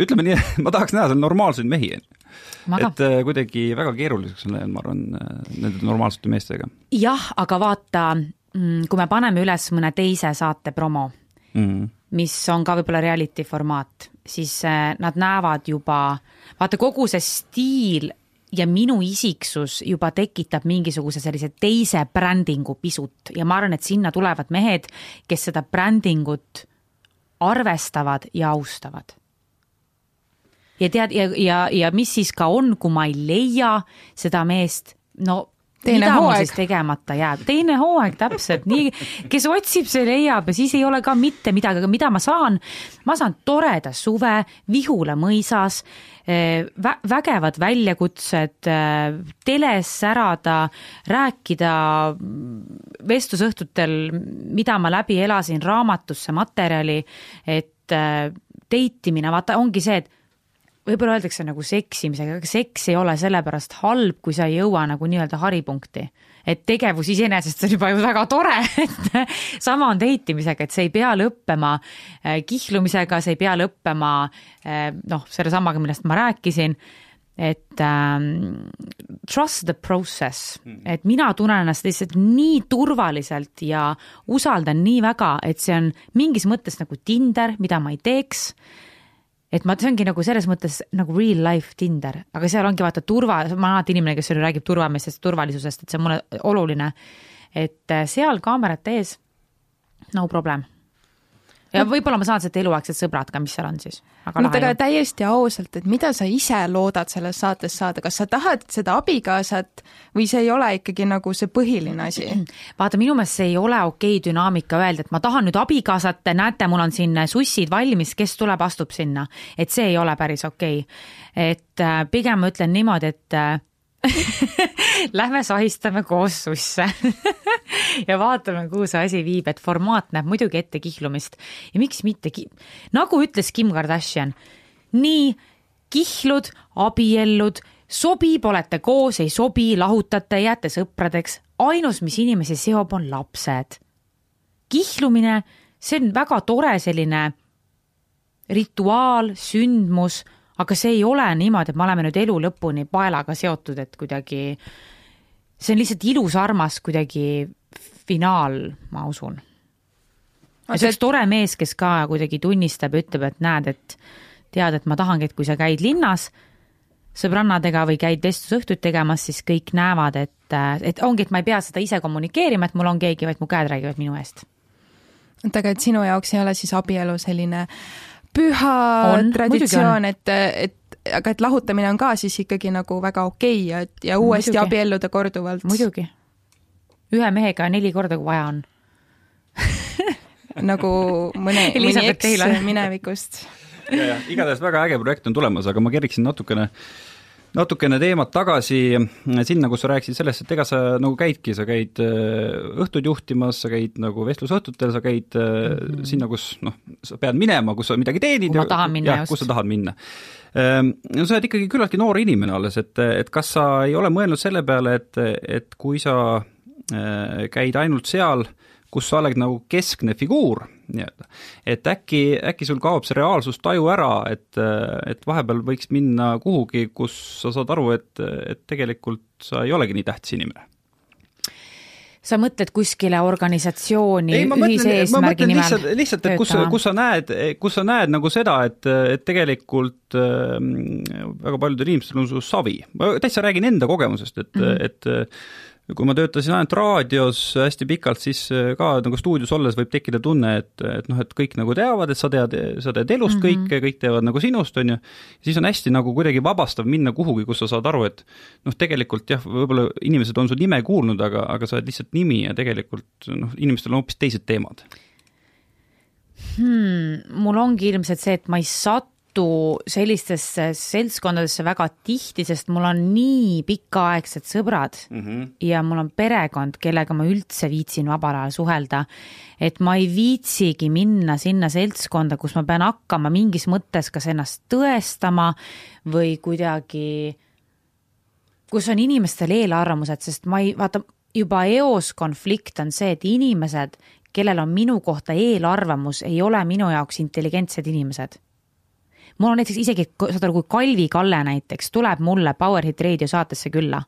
ütleme nii, ma tahaks näha seal normaalseid mehi. et äh, kuidagi väga keeruliseks on läinud, ma arvan, äh, nende normaalsete meestega. jah, aga vaata kui me paneme üles mõne teise saate promo mm., mis on ka võib-olla reality formaat, siis äh, nad näevad juba, vaata kogu see stiil ja minu isiksus juba tekitab mingisuguse sellise teise brändingu pisut ja ma arvan, et sinna tulevad mehed, kes seda brändingut arvestavad ja austavad. ja tead, ja, ja, ja mis siis ka on, kui ma ei leia seda meest, no teine mida hooaeg. tegemata jääb, teine hooaeg täpselt, nii, kes otsib, see leiab ja siis ei ole ka mitte midagi, aga mida ma saan, ma saan toreda suve Vihula mõisas eh, vä, vägevad väljakutsed, eh, teles särada, rääkida vestlusõhtutel, mida ma läbi elasin, raamatusse materjali, et date eh, imine, vaata, ongi see, et võib-olla öeldakse nagu seksimisega, aga seks ei ole sellepärast halb, kui sa ei jõua nagu nii-öelda haripunkti. et tegevus iseenesest on juba ju väga tore, (laughs) et sama on date imisega, et see ei pea lõppema äh, kihlumisega, see ei pea lõppema äh, noh, sellesamaga, millest ma rääkisin et ähm, trust the process, et mina tunnen ennast lihtsalt nii turvaliselt ja usaldan nii väga, et see on mingis mõttes nagu Tinder, mida ma ei teeks. Et ma, see ongi nagu selles mõttes nagu real life Tinder, aga seal ongi vaata turva, ma olen alati inimene, kes räägib turvamisest, turvalisusest, et see on mulle oluline. et äh, seal kaamerate ees, no problem ja võib-olla ma saan sealt eluaegsed sõbrad ka, mis seal on siis. nüüd aga täiesti ausalt, et mida sa ise loodad selles saates saada, kas sa tahad seda abikaasat või see ei ole ikkagi nagu see põhiline asi? (clears throat) vaata, minu meelest see ei ole okei dünaamika öelda, et ma tahan nüüd abikaasat, näete, mul on siin sussid valmis, kes tuleb, astub sinna. et see ei ole päris okei. et äh, pigem ma ütlen niimoodi, et äh, (laughs) Lähme sahistame koos susse (laughs) ja vaatame, kuhu see asi viib, et formaat näeb muidugi ette kihlumist ja miks mitte, nagu ütles Kim Kardashian, nii kihlud, abiellud, sobib, olete koos, ei sobi, lahutate, jääte sõpradeks, ainus, mis inimesi seob, on lapsed. kihlumine, see on väga tore selline rituaal, sündmus aga see ei ole niimoodi, et me oleme nüüd elu lõpuni paelaga seotud, et kuidagi see on lihtsalt ilus, armas kuidagi finaal, ma usun. ja see oleks tore mees, kes ka kuidagi tunnistab ja ütleb, et näed, et tead, et ma tahangi, et kui sa käid linnas sõbrannadega või käid vestlusõhtuid tegemas, siis kõik näevad, et, et ongi, et ma ei pea seda ise kommunikeerima, et mul on keegi, vaid mu käed räägivad minu eest. oota, aga et sinu jaoks ei ole siis abielu selline äh, püha on, traditsioon, et, et aga et lahutamine on ka siis ikkagi nagu väga okei okay ja, ja uuesti muidugi. abielluda korduvalt. muidugi. ühe mehega neli korda, kui vaja on (laughs) nagu mõne, (laughs) mõni eks minevikust. ja, ja igatahes väga äge projekt on tulemas, aga ma keriksin natukene äh, natukene teemat tagasi sinna, kus sa rääkisid sellest, et ega sa nagu käidki, sa käid äh, õhtuid juhtimas, sa käid nagu vestlusõhtutel, sa käid mm -hmm. sinna, kus noh, sa pead minema, kus sa midagi teenid. kuhu ma tahan minna jah, kus sa tahad minna. Ehm, no sa oled ikkagi küllaltki noor inimene alles, et, et kas sa ei ole mõelnud selle peale, et, et kui sa äh, käid ainult seal, kus sa oled nagu keskne figuur nii-öelda. et äkki, äkki sul kaob see reaalsustaju ära, et, et vahepeal võiks minna kuhugi, kus sa saad aru, et, et tegelikult sa ei olegi nii tähtis inimene sa mõtled kuskile organisatsiooni ei, ühise mõtlen, eesmärgi nimel lihtsalt, lihtsalt, et kus, kus sa näed, kus sa näed nagu seda, et, et tegelikult äh, väga paljudel inimestel on su savi. ma täitsa räägin enda kogemusest, et mm, -hmm. et kui ma töötasin ainult raadios hästi pikalt, siis äh, ka nagu stuudios olles võib tekkida tunne, et, et noh, et kõik nagu teavad, et sa tead, sa tead elust mm -hmm. kõike, kõik teavad nagu sinust, on ju, siis on hästi nagu kuidagi vabastav minna kuhugi, kus sa saad aru, et noh, tegelikult jah, võib-olla inimesed on su nime kuulnud, aga, aga sa oled lihtsalt nimi ja tegelikult noh, inimestel on hoopis teised teemad hmm,. mul ongi ilmselt see, et ma ei satu satu sellistesse seltskondadesse väga tihti, sest mul on nii pikaaegsed sõbrad mm -hmm. ja mul on perekond, kellega ma üldse viitsin vabal ajal suhelda. et ma ei viitsigi minna sinna seltskonda, kus ma pean hakkama mingis mõttes kas ennast tõestama või kuidagi, kus on inimestel eelarvamused, sest ma ei, vaata, juba eos konflikt on see, et inimesed, kellel on minu kohta eelarvamus, ei ole minu jaoks intelligentsed inimesed mul on näiteks isegi, saad aru, kui Kalvi Kalle näiteks tuleb mulle Powerhit Raadio saatesse külla,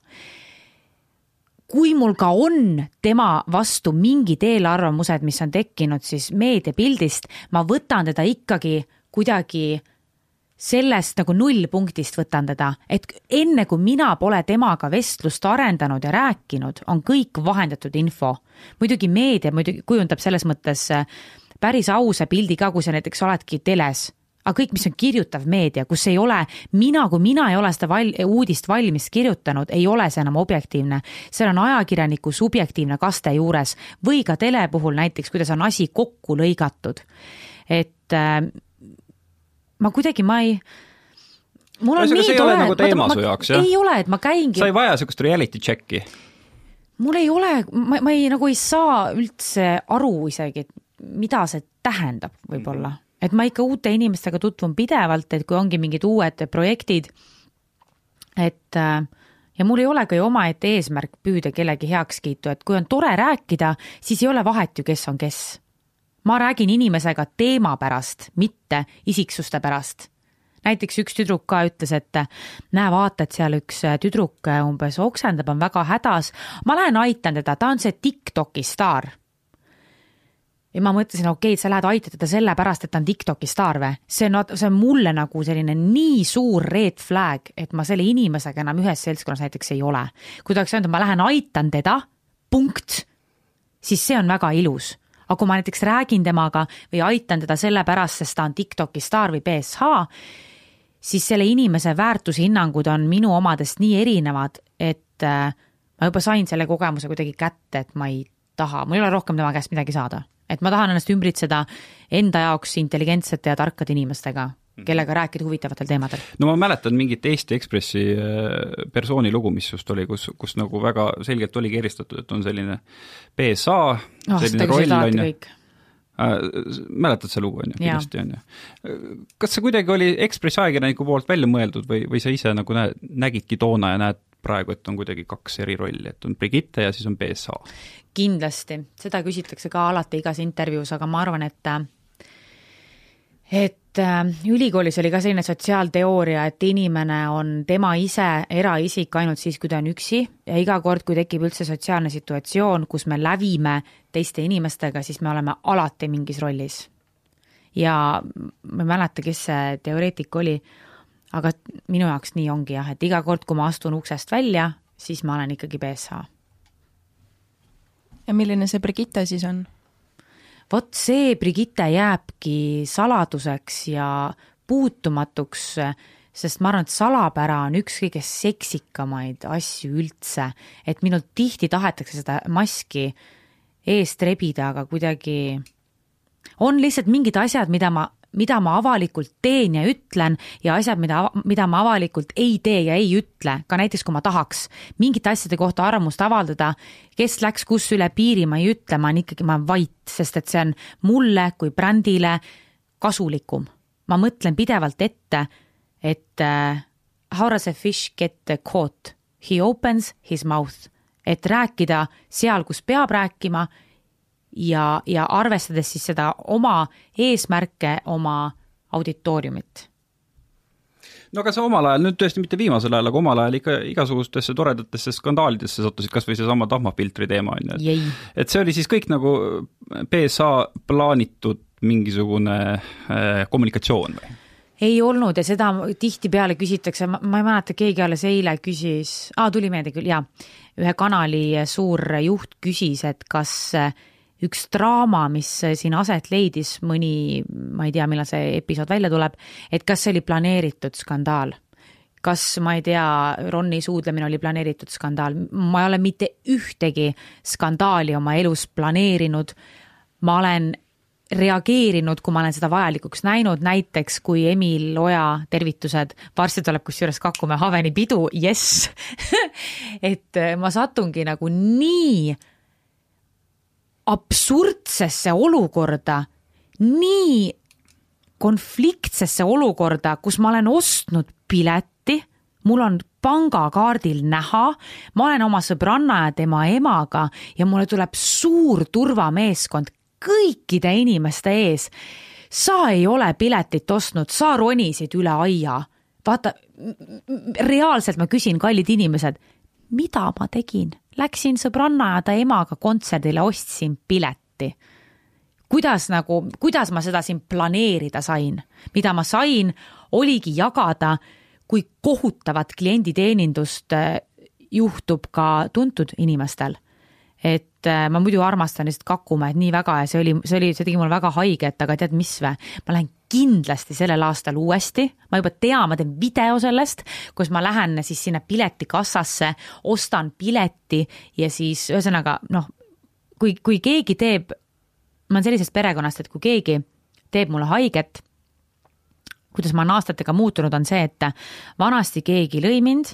kui mul ka on tema vastu mingid eelarvamused, mis on tekkinud siis meediapildist, ma võtan teda ikkagi kuidagi sellest nagu nullpunktist võtan teda, et enne kui mina pole temaga vestlust arendanud ja rääkinud, on kõik vahendatud info. muidugi meedia muidugi kujundab selles mõttes päris ausa pildi ka, kui sa näiteks oledki teles aga kõik, mis on kirjutav meedia, kus ei ole, mina, kui mina ei ole seda val-, uudist valmis kirjutanud, ei ole see enam objektiivne. seal on ajakirjaniku subjektiivne kaste juures või ka tele puhul näiteks, kuidas on asi kokku lõigatud. et äh, ma kuidagi, ma ei mul on nii tore, nagu teema su jaoks, jah? ei ole, et ma käingi. sa ei vaja niisugust reality check'i? mul ei ole, ma, ma ei, nagu ei saa üldse aru isegi, et mida see tähendab võib-olla mm et ma ikka uute inimestega tutvun pidevalt, et kui ongi mingid uued projektid, et äh, ja mul ei olegi ju omaette eesmärk püüda kellegi heakskiitu, et kui on tore rääkida, siis ei ole vahet ju, kes on kes. ma räägin inimesega teema pärast, mitte isiksuste pärast. näiteks üks tüdruk ka ütles, et näe, vaata, et seal üks tüdruk umbes oksendab, on väga hädas, ma lähen aitan teda, ta on see Tiktoki staar ja ma mõtlesin, okei okay,, sa lähed aitad teda sellepärast, et ta on Tiktoki staar või? see on, see on mulle nagu selline nii suur red flag, et ma selle inimesega enam ühes seltskonnas näiteks ei ole. kui ta oleks öelnud, et ma lähen aitan teda, punkt, siis see on väga ilus. aga kui ma näiteks räägin temaga või aitan teda sellepärast, sest ta on Tiktoki staar või BSH, siis selle inimese väärtushinnangud on minu omadest nii erinevad, et äh, ma juba sain selle kogemuse kuidagi kätte, et ma ei taha, mul ei ole rohkem tema käest midagi saada et ma tahan ennast ümbritseda enda jaoks intelligentsete ja tarkade inimestega, mhm. kellega rääkida huvitavatel teemadel. no ma mäletan mingit Eesti Ekspressi äh, persooni lugu, mis just oli, kus, kus nagu väga selgelt oligi eristatud, et on selline PSA oh,, selline roll on ju äh,. mäletad seda lugu, on ju, kindlasti on ju. kas see kuidagi oli Ekspressi ajakirjaniku poolt välja mõeldud või, või sa ise nagu näed, nägidki toona ja näed praegu, et on kuidagi kaks eri rolli, et on Brigitte ja siis on BSA? kindlasti, seda küsitakse ka alati igas intervjuus, aga ma arvan, et et äh, ülikoolis oli ka selline sotsiaalteooria, et inimene on tema ise eraisik ainult siis, kui ta on üksi ja iga kord, kui tekib üldse sotsiaalne situatsioon, kus me lävime teiste inimestega, siis me oleme alati mingis rollis. ja ma ei mäleta, kes see teoreetik oli, aga minu jaoks nii ongi jah, et iga kord, kui ma astun uksest välja, siis ma olen ikkagi BSH ja milline see Brigitte siis on? vot see Brigitte jääbki saladuseks ja puutumatuks, sest ma arvan, et salapära on üks kõige seksikamaid asju üldse, et minult tihti tahetakse seda maski eest rebida, aga kuidagi on lihtsalt mingid asjad, mida ma mida ma avalikult teen ja ütlen ja asjad, mida, mida ma avalikult ei tee ja ei ütle, ka näiteks kui ma tahaks mingite asjade kohta arvamust avaldada, kes läks kus üle piiri, ma ei ütle, ma olen ikkagi, ma olen vait, sest et see on mulle kui brändile kasulikum. ma mõtlen pidevalt ette, et uh, how does a fish get caught? He opens his mouth, et rääkida seal, kus peab rääkima ja, ja arvestades siis seda oma eesmärke, oma auditooriumit. No aga sa omal ajal, nüüd tõesti mitte viimasel ajal, aga omal ajal ikka igasugustesse toredatesse skandaalidesse sattusid, kas või seesama tahmafiltri teema, on ju, et et see oli siis kõik nagu PSA plaanitud mingisugune äh, kommunikatsioon või? ei olnud ja seda tihtipeale küsitakse, ma ei mäleta, keegi alles eile küsis, aa, tuli meelde küll, jaa, ühe kanali suur juht küsis, et kas äh, üks draama, mis siin aset leidis, mõni, ma ei tea, millal see episood välja tuleb, et kas see oli planeeritud skandaal? kas, ma ei tea, Ronni suudlemine oli planeeritud skandaal, ma ei ole mitte ühtegi skandaali oma elus planeerinud, ma olen reageerinud, kui ma olen seda vajalikuks näinud, näiteks kui Emil Oja, tervitused, varsti tuleb kusjuures Kakumäe Haveni pidu, jess. (laughs) Et ma satungi nagu nii absurdsesse olukorda, nii konfliktsesse olukorda, kus ma olen ostnud pileti, mul on pangakaardil näha, ma olen oma sõbranna ja tema emaga ja mulle tuleb suur turvameeskond kõikide inimeste ees. sa ei ole piletit ostnud, sa ronisid üle aia. vaata, reaalselt ma küsin, kallid inimesed, mida ma tegin? Läksin sõbranna ja ta emaga kontserdile, ostsin pileti. kuidas nagu, kuidas ma seda siin planeerida sain? mida ma sain, oligi jagada, kui kohutavat klienditeenindust äh, juhtub ka tuntud inimestel. et äh, ma muidu armastan lihtsalt Kakumäed nii väga ja see oli, see oli, see tegi mulle väga haiget, aga tead mis vä, ma lähen kindlasti sellel aastal uuesti, ma juba tean, ma teen video sellest, kus ma lähen siis sinna piletikassasse, ostan pileti ja siis ühesõnaga noh, kui, kui keegi teeb, ma olen sellisest perekonnast, et kui keegi teeb mulle haiget, kuidas ma olen aastatega muutunud, on see, et vanasti keegi lõi mind,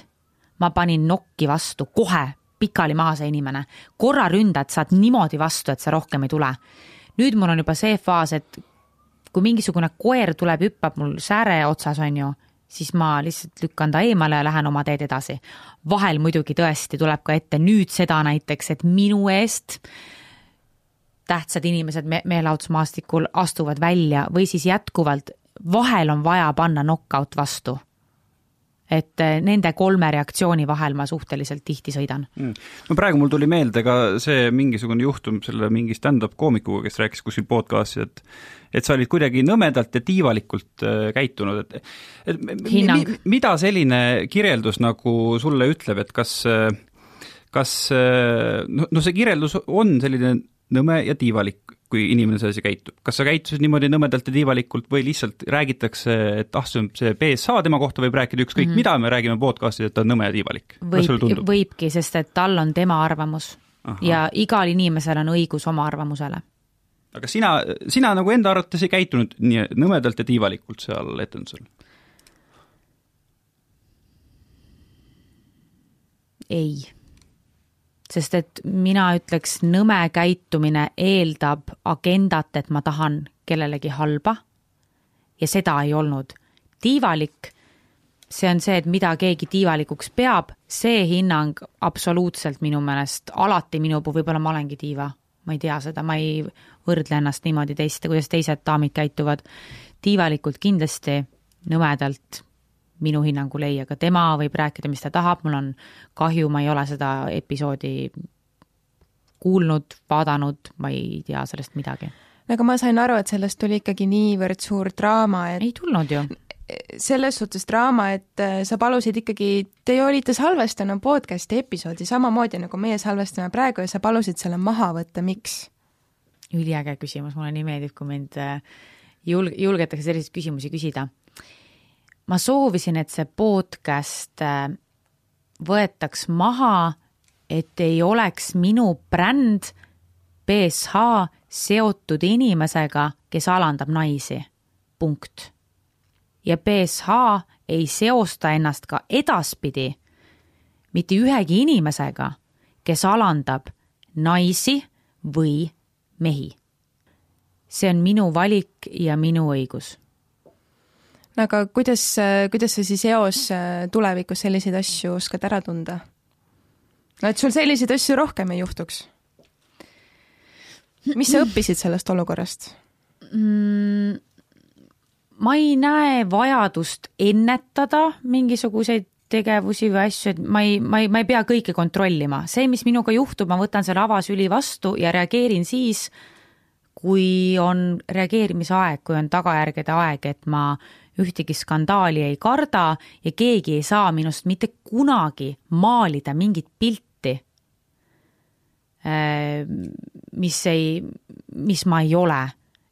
ma panin nokki vastu kohe, pikali maha see inimene, korra ründad, saad niimoodi vastu, et sa rohkem ei tule. nüüd mul on juba see faas, et kui mingisugune koer tuleb, hüppab mul sääre otsas, on ju, siis ma lihtsalt lükkan ta eemale ja lähen oma teed edasi. vahel muidugi tõesti tuleb ka ette nüüd seda näiteks, et minu eest tähtsad inimesed me meelahutusmaastikul astuvad välja või siis jätkuvalt vahel on vaja panna knock-out vastu et eh, nende kolme reaktsiooni vahel ma suhteliselt tihti sõidan. Mm.. no praegu mul tuli meelde ka see mingisugune juhtum selle mingi stand-up koomikuga, kes rääkis kuskil podcast'is, et et sa olid kuidagi nõmedalt ja tiivalikult äh, käitunud, et et Hinnang. mi, mida selline kirjeldus nagu sulle ütleb, et kas kas noh, no see kirjeldus on selline nõme ja tiivalik, kui inimene sedasi käitub. kas sa käitusid niimoodi nõmedalt ja tiivalikult või lihtsalt räägitakse, et ah, see on see BSA, tema kohta võib rääkida ükskõik mm -hmm. mida, me räägime podcast'is, et ta on nõme ja tiivalik. võib, võibki, sest et tal on tema arvamus Aha. ja igal inimesel on õigus oma arvamusele. aga sina, sina nagu enda arvates ei käitunud nii nõmedalt ja tiivalikult seal etendusel? ei sest et mina ütleks, nõme käitumine eeldab agendat, et ma tahan kellelegi halba. ja seda ei olnud. tiivalik, see on see, et mida keegi tiivalikuks peab, see hinnang absoluutselt minu meelest alati minu puhul, võib-olla ma olengi tiiva, ma ei tea seda, ma ei võrdle ennast niimoodi teiste, kuidas teised daamid käituvad. tiivalikult kindlasti, nõmedalt minu hinnangul ei, aga tema võib rääkida, mis ta tahab, mul on kahju, ma ei ole seda episoodi kuulnud, vaadanud, ma ei tea sellest midagi. no aga ma sain aru, et sellest tuli ikkagi niivõrd suur draama, et ei tulnud ju. selles suhtes draama, et äh, sa palusid ikkagi, te ju olite salvestanud podcast'i episoodi samamoodi, nagu meie salvestame praegu ja sa palusid selle maha võtta, miks? üliäge küsimus, mulle nii meeldib, kui mind äh, julg-, julgetakse selliseid küsimusi küsida ma soovisin, et see podcast äh, võetaks maha, et ei oleks minu bränd BSH seotud inimesega, kes alandab naisi. punkt. ja BSH ei seosta ennast ka edaspidi mitte ühegi inimesega, kes alandab naisi või mehi. see on minu valik ja minu õigus aga kuidas, kuidas sa siis eos äh, tulevikus selliseid asju oskad ära tunda? no et sul selliseid asju rohkem ei juhtuks. mis sa õppisid sellest olukorrast mm,? ma ei näe vajadust ennetada mingisuguseid tegevusi või asju, et ma ei, ma ei, ma ei pea kõike kontrollima, see, mis minuga juhtub, ma võtan selle avasüli vastu ja reageerin siis, kui on reageerimise aeg, kui on tagajärgede aeg, et ma ühtegi skandaali ei karda ja keegi ei saa minust mitte kunagi maalida mingit pilti, äh, mis ei, mis ma ei ole.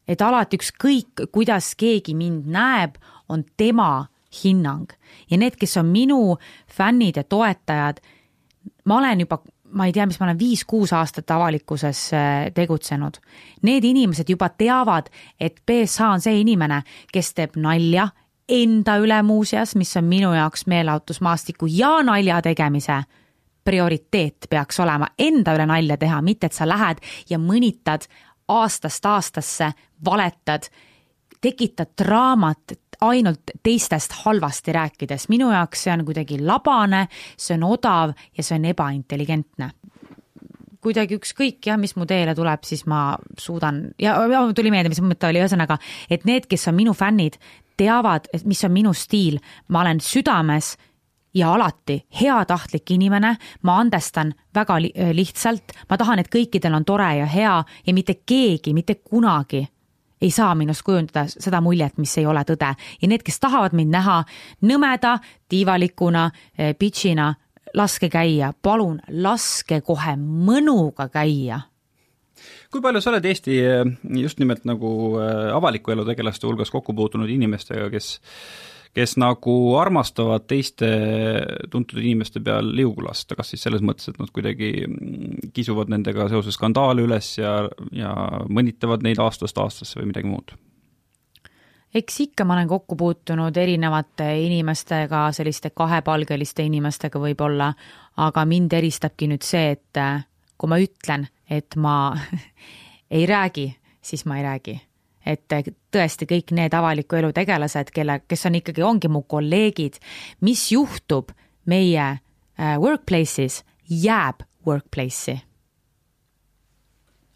et alati ükskõik, kuidas keegi mind näeb, on tema hinnang ja need, kes on minu fännid ja toetajad, ma olen juba ma ei tea, mis ma olen viis-kuus aastat avalikkuses äh, tegutsenud. Need inimesed juba teavad, et BSA on see inimene, kes teeb nalja enda üle muuseas, mis on minu jaoks meelelahutusmaastiku ja nalja tegemise prioriteet peaks olema enda üle nalja teha, mitte et sa lähed ja mõnitad aastast aastasse, valetad, tekitad draamat ainult teistest halvasti rääkides. minu jaoks see on kuidagi labane, see on odav ja see on ebaintelligentne. Kuidagi ükskõik jah, mis mu teele tuleb, siis ma suudan ja, ja tuli meelde, mis mõte oli, ühesõnaga, et need, kes on minu fännid, teavad, et mis on minu stiil, ma olen südames ja alati heatahtlik inimene, ma andestan väga li lihtsalt, ma tahan, et kõikidel on tore ja hea ja mitte keegi mitte kunagi ei saa minust kujundada seda muljet, mis ei ole tõde. Ja need, kes tahavad mind näha nõmeda, tiivalikuna, eh, bitch'ina, laske käia, palun laske kohe mõnuga käia. Kui palju sa oled Eesti eh, just nimelt nagu eh, avaliku elu tegelaste hulgas kokku puutunud inimestega, kes kes nagu armastavad teiste tuntud inimeste peal liugu lasta, kas siis selles mõttes, et nad kuidagi mm, kisuvad nendega seoses skandaale üles ja, ja mõnitavad neid aastast aastasse või midagi muud? eks ikka ma olen kokku puutunud erinevate inimestega, selliste kahepalgeliste inimestega võib-olla, aga mind eristabki nüüd see, et eh, kui ma ütlen, et ma (laughs) ei räägi, siis ma ei räägi. Et tõesti kõik need avaliku elu tegelased, kelle, kes on ikkagi, ongi mu kolleegid, mis juhtub meie äh, workplace'is, jääb workplace'i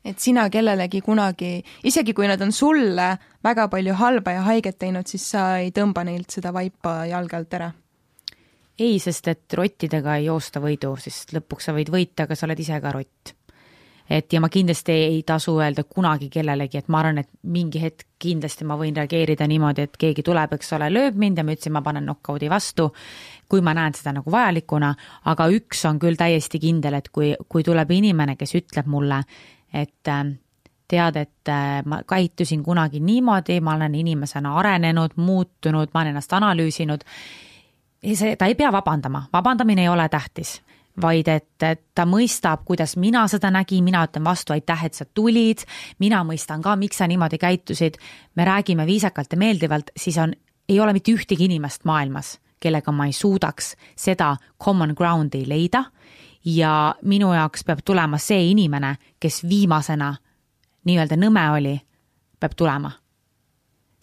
et sina kellelegi kunagi, isegi kui nad on sulle väga palju halba ja haiget teinud, siis sa ei tõmba neilt seda vaipa jalge alt ära? ei, sest et rottidega ei joosta võidu, sest lõpuks sa võid võita, aga sa oled ise ka rott et ja ma kindlasti ei tasu öelda kunagi kellelegi, et ma arvan, et mingi hetk kindlasti ma võin reageerida niimoodi, et keegi tuleb, eks ole, lööb mind ja ma ütlesin, ma panen knock-out'i vastu, kui ma näen seda nagu vajalikuna, aga üks on küll täiesti kindel, et kui, kui tuleb inimene, kes ütleb mulle, et äh, tead, et äh, ma käitusin kunagi niimoodi, ma olen inimesena arenenud, muutunud, ma olen ennast analüüsinud, see, ta ei pea vabandama, vabandamine ei ole tähtis vaid et, et ta mõistab, kuidas mina seda nägin, mina ütlen vastu, aitäh, et sa tulid, mina mõistan ka, miks sa niimoodi käitusid, me räägime viisakalt ja meeldivalt, siis on, ei ole mitte ühtegi inimest maailmas, kellega ma ei suudaks seda common ground'i leida. Ja minu jaoks peab tulema see inimene, kes viimasena nii-öelda nõme oli, peab tulema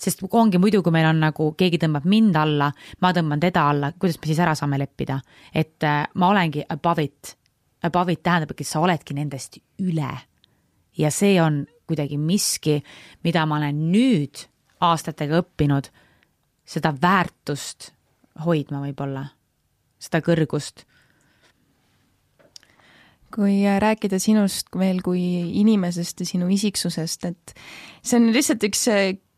sest ongi muidu, kui meil on nagu keegi tõmbab mind alla, ma tõmban teda alla, kuidas me siis ära saame leppida, et äh, ma olengi above it. Above it tähendab, et sa oledki nendest üle. ja see on kuidagi miski, mida ma olen nüüd aastatega õppinud, seda väärtust hoidma võib-olla, seda kõrgust kui rääkida sinust veel kui inimesest ja sinu isiksusest, et see on lihtsalt üks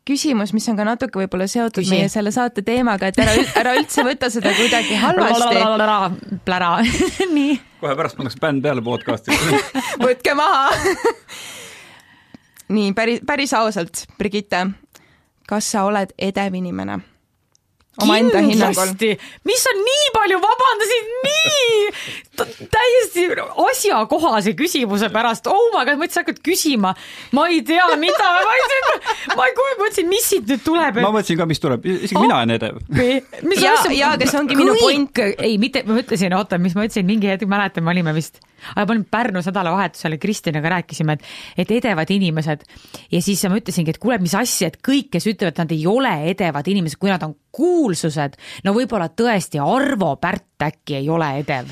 küsimus, mis on ka natuke võib-olla seotud Küsi. meie selle saate teemaga, et ära, ära üldse võta seda kuidagi halvasti. plära, (laughs) nii. kohe pärast pannakse bänd peale podcast'i (laughs) võtke maha (laughs) nii, päris, päris ausalt, Brigitte, kas sa oled edev inimene? omaenda hinnangul. mis sa nii palju vabandasid, nii täiesti asjakohase küsimuse pärast, oh my god, ma mõtlesin, hakkad küsima, ma ei tea, mida, ma ei tea, ma ei kujuta, mõtlesin, mis siit nüüd tuleb. ma mõtlesin ka, mis tuleb, isegi oh, mina olen edev. ja, ja aga see ongi minu point. ei, mitte, ma mõtlesin, oota, mis ma ütlesin, mingi hetk mäletan, me olime vist ma olin Pärnus nädalavahetusel ja Kristinaga rääkisime, et, et edevad inimesed. Ja siis ma ütlesingi, et kuule, mis asja, et kõik, kes ütlevad, et nad ei ole edevad inimesed, kui nad on kuulsused, no võib-olla tõesti Arvo Pärt äkki ei ole edev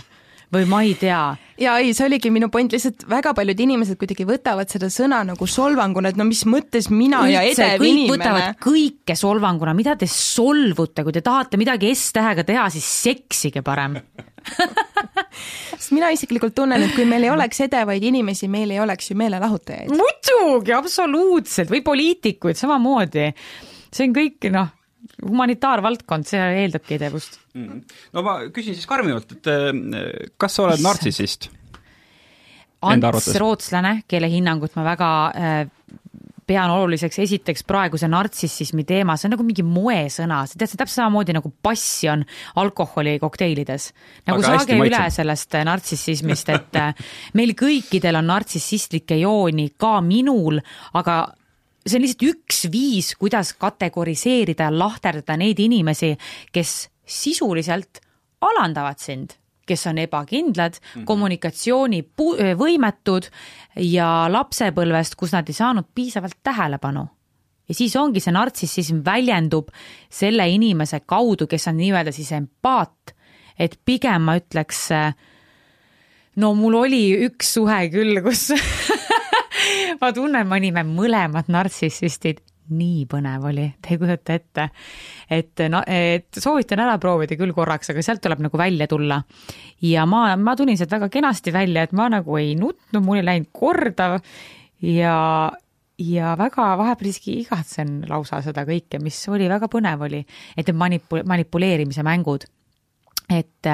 või ma ei tea. ja ei, see oligi minu point, lihtsalt väga paljud inimesed kuidagi võtavad seda sõna nagu solvanguna, et no mis mõttes mina Üldse, ja edev kõik inimene. võtavad kõike solvanguna, mida te solvute, kui te tahate midagi S-tähega teha, siis seksige parem (laughs) sest mina isiklikult tunnen, et kui meil ei oleks edevaid inimesi, meil ei oleks ju meelelahutajaid. muidugi, absoluutselt, või poliitikuid samamoodi. see on kõik, noh, humanitaarvaldkond, see eeldabki edevust mm.. no ma küsin siis karmimalt, et eh, kas sa oled nartsissist? Ants Rootslane, kelle hinnangut ma väga äh, pean oluliseks, esiteks praeguse nartsissismi teema, see on nagu mingi moesõna, sa tead, see täpselt samamoodi nagu passion alkoholi kokteilides. nagu Aga saage üle sellest äh, nartsissismist, et äh, meil kõikidel on nartsissistlikke jooni, ka minul, aga see on lihtsalt üks viis, kuidas kategoriseerida ja lahterdada neid inimesi, kes sisuliselt alandavad sind kes on ebakindlad mm, -hmm. kommunikatsioonivõimetud ja lapsepõlvest, kus nad ei saanud piisavalt tähelepanu. ja siis ongi see nartsissism väljendub selle inimese kaudu, kes on nii-öelda siis empaat, et pigem ma ütleks, no mul oli üks suhe küll, kus (laughs) ma tunnen, me olime mõlemad nartsissistid nii põnev oli, te ei kujuta ette. et no, et soovitan ära proovida küll korraks, aga sealt tuleb nagu välja tulla. ja ma, ma tulin sealt väga kenasti välja, et ma nagu ei nutnud, mul ei läinud korda ja, ja väga vahepeal isegi igatsen lausa seda kõike, mis oli väga põnev oli, et need manipu-, manipuleerimise mängud, et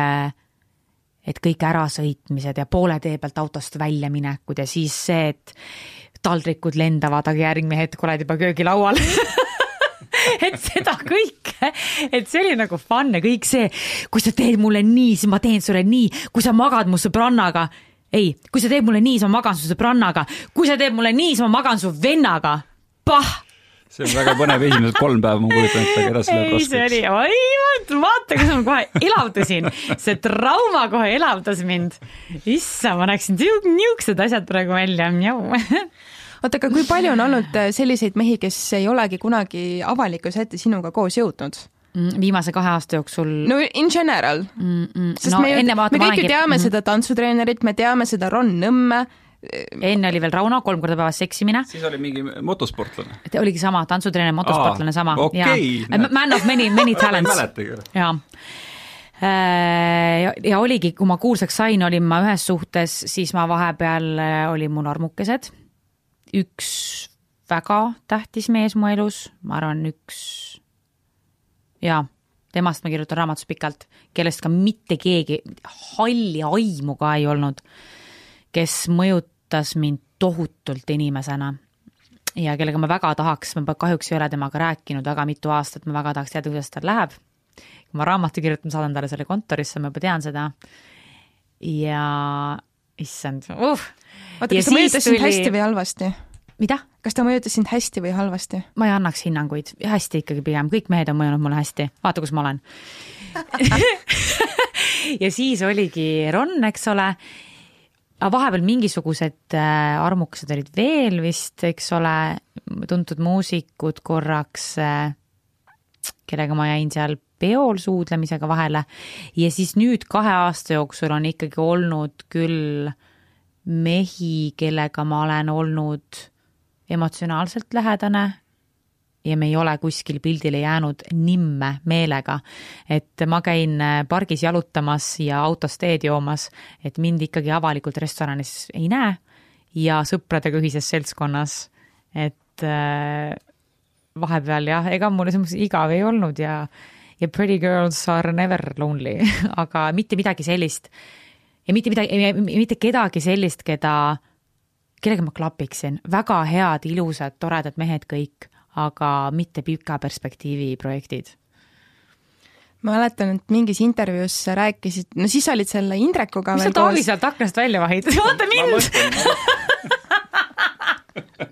et kõik ärasõitmised ja poole tee pealt autost väljaminekud ja siis see, et taldrikud lendavad, aga järgmine hetk oled juba köögilaual (laughs) et seda kõike, et see oli nagu fun ja kõik see, kui sa teed mulle nii, siis ma teen sulle nii, kui sa magad mu sõbrannaga. ei, kui sa teed mulle nii, siis ma magan su sõbrannaga, kui sa teed mulle nii, siis ma magan su vennaga. Pah see on väga põnev esimesed kolm päeva, ma kujutan ette, aga edasi läheb raskeks. see oli, oi, vaata, kuidas ma kohe elavdasin, see trauma kohe elavdas mind. issand, ma näeksin niisugused asjad praegu välja, (laughs) oota, aga kui palju on olnud äh, selliseid mehi, kes ei olegi kunagi avalikkuse ette sinuga koos jõudnud? Mm, viimase kahe aasta jooksul no in general mm. -mm. sest no, me, me kõik ju teame mm. seda tantsutreenerit, me teame seda Ron Nõmme, enne oli veel Rauno, kolm korda päevas seksimine siis oli mingi motosportlane. Oligi sama, tantsutreener, motosportlane Aa, sama okei, ja näed. man of many, many (laughs) talents jaa. ja, ja oligi, kui ma kuulsaks sain, olin ma ühes suhtes, siis ma vahepeal äh, olin mul armukesed. Üks väga tähtis mees mu elus, ma arvan, üks jaa, temast ma kirjutan raamatus pikalt, kellest ka mitte keegi halli aimu ka ei olnud, kes mõjutas mind tohutult inimesena ja kellega ma väga tahaks, ma kahjuks ei ole temaga rääkinud väga mitu aastat, ma väga tahaks teada, kuidas tal läheb. kui ma raamatu kirjutan, saadan talle selle kontorisse, ma juba tean seda. ja issand uh.. oota, kas ta mõjutas sind hästi või halvasti? mida? kas ta mõjutas sind hästi või halvasti? ma ei annaks hinnanguid, hästi ikkagi pigem, kõik mehed on mõjunud mulle hästi, vaata, kus ma olen. (laughs) ja siis oligi Ron, eks ole, aga vahepeal mingisugused äh, armukesed olid veel vist, eks ole, tuntud muusikud korraks äh,, kellega ma jäin seal peol suudlemisega vahele ja siis nüüd kahe aasta jooksul on ikkagi olnud küll mehi, kellega ma olen olnud emotsionaalselt lähedane ja me ei ole kuskil pildile jäänud nimme meelega. et ma käin äh, pargis jalutamas ja autos teed joomas, et mind ikkagi avalikult restoranis ei näe ja sõpradega ühises seltskonnas, et äh, vahepeal jah, ega mul selles mõttes igav ei olnud ja ja pretty girls are never lonely (laughs) aga mitte midagi sellist ja mitte midagi, mitte kedagi sellist, keda kellega ma klapiksin, väga head, ilusad, toredad mehed kõik, aga mitte pika perspektiivi projektid. ma mäletan, et mingis intervjuus sa rääkisid, no siis olid selle Indrekuga mis sa Taavi sealt aknast välja vahid? (laughs) vaata mind! (laughs)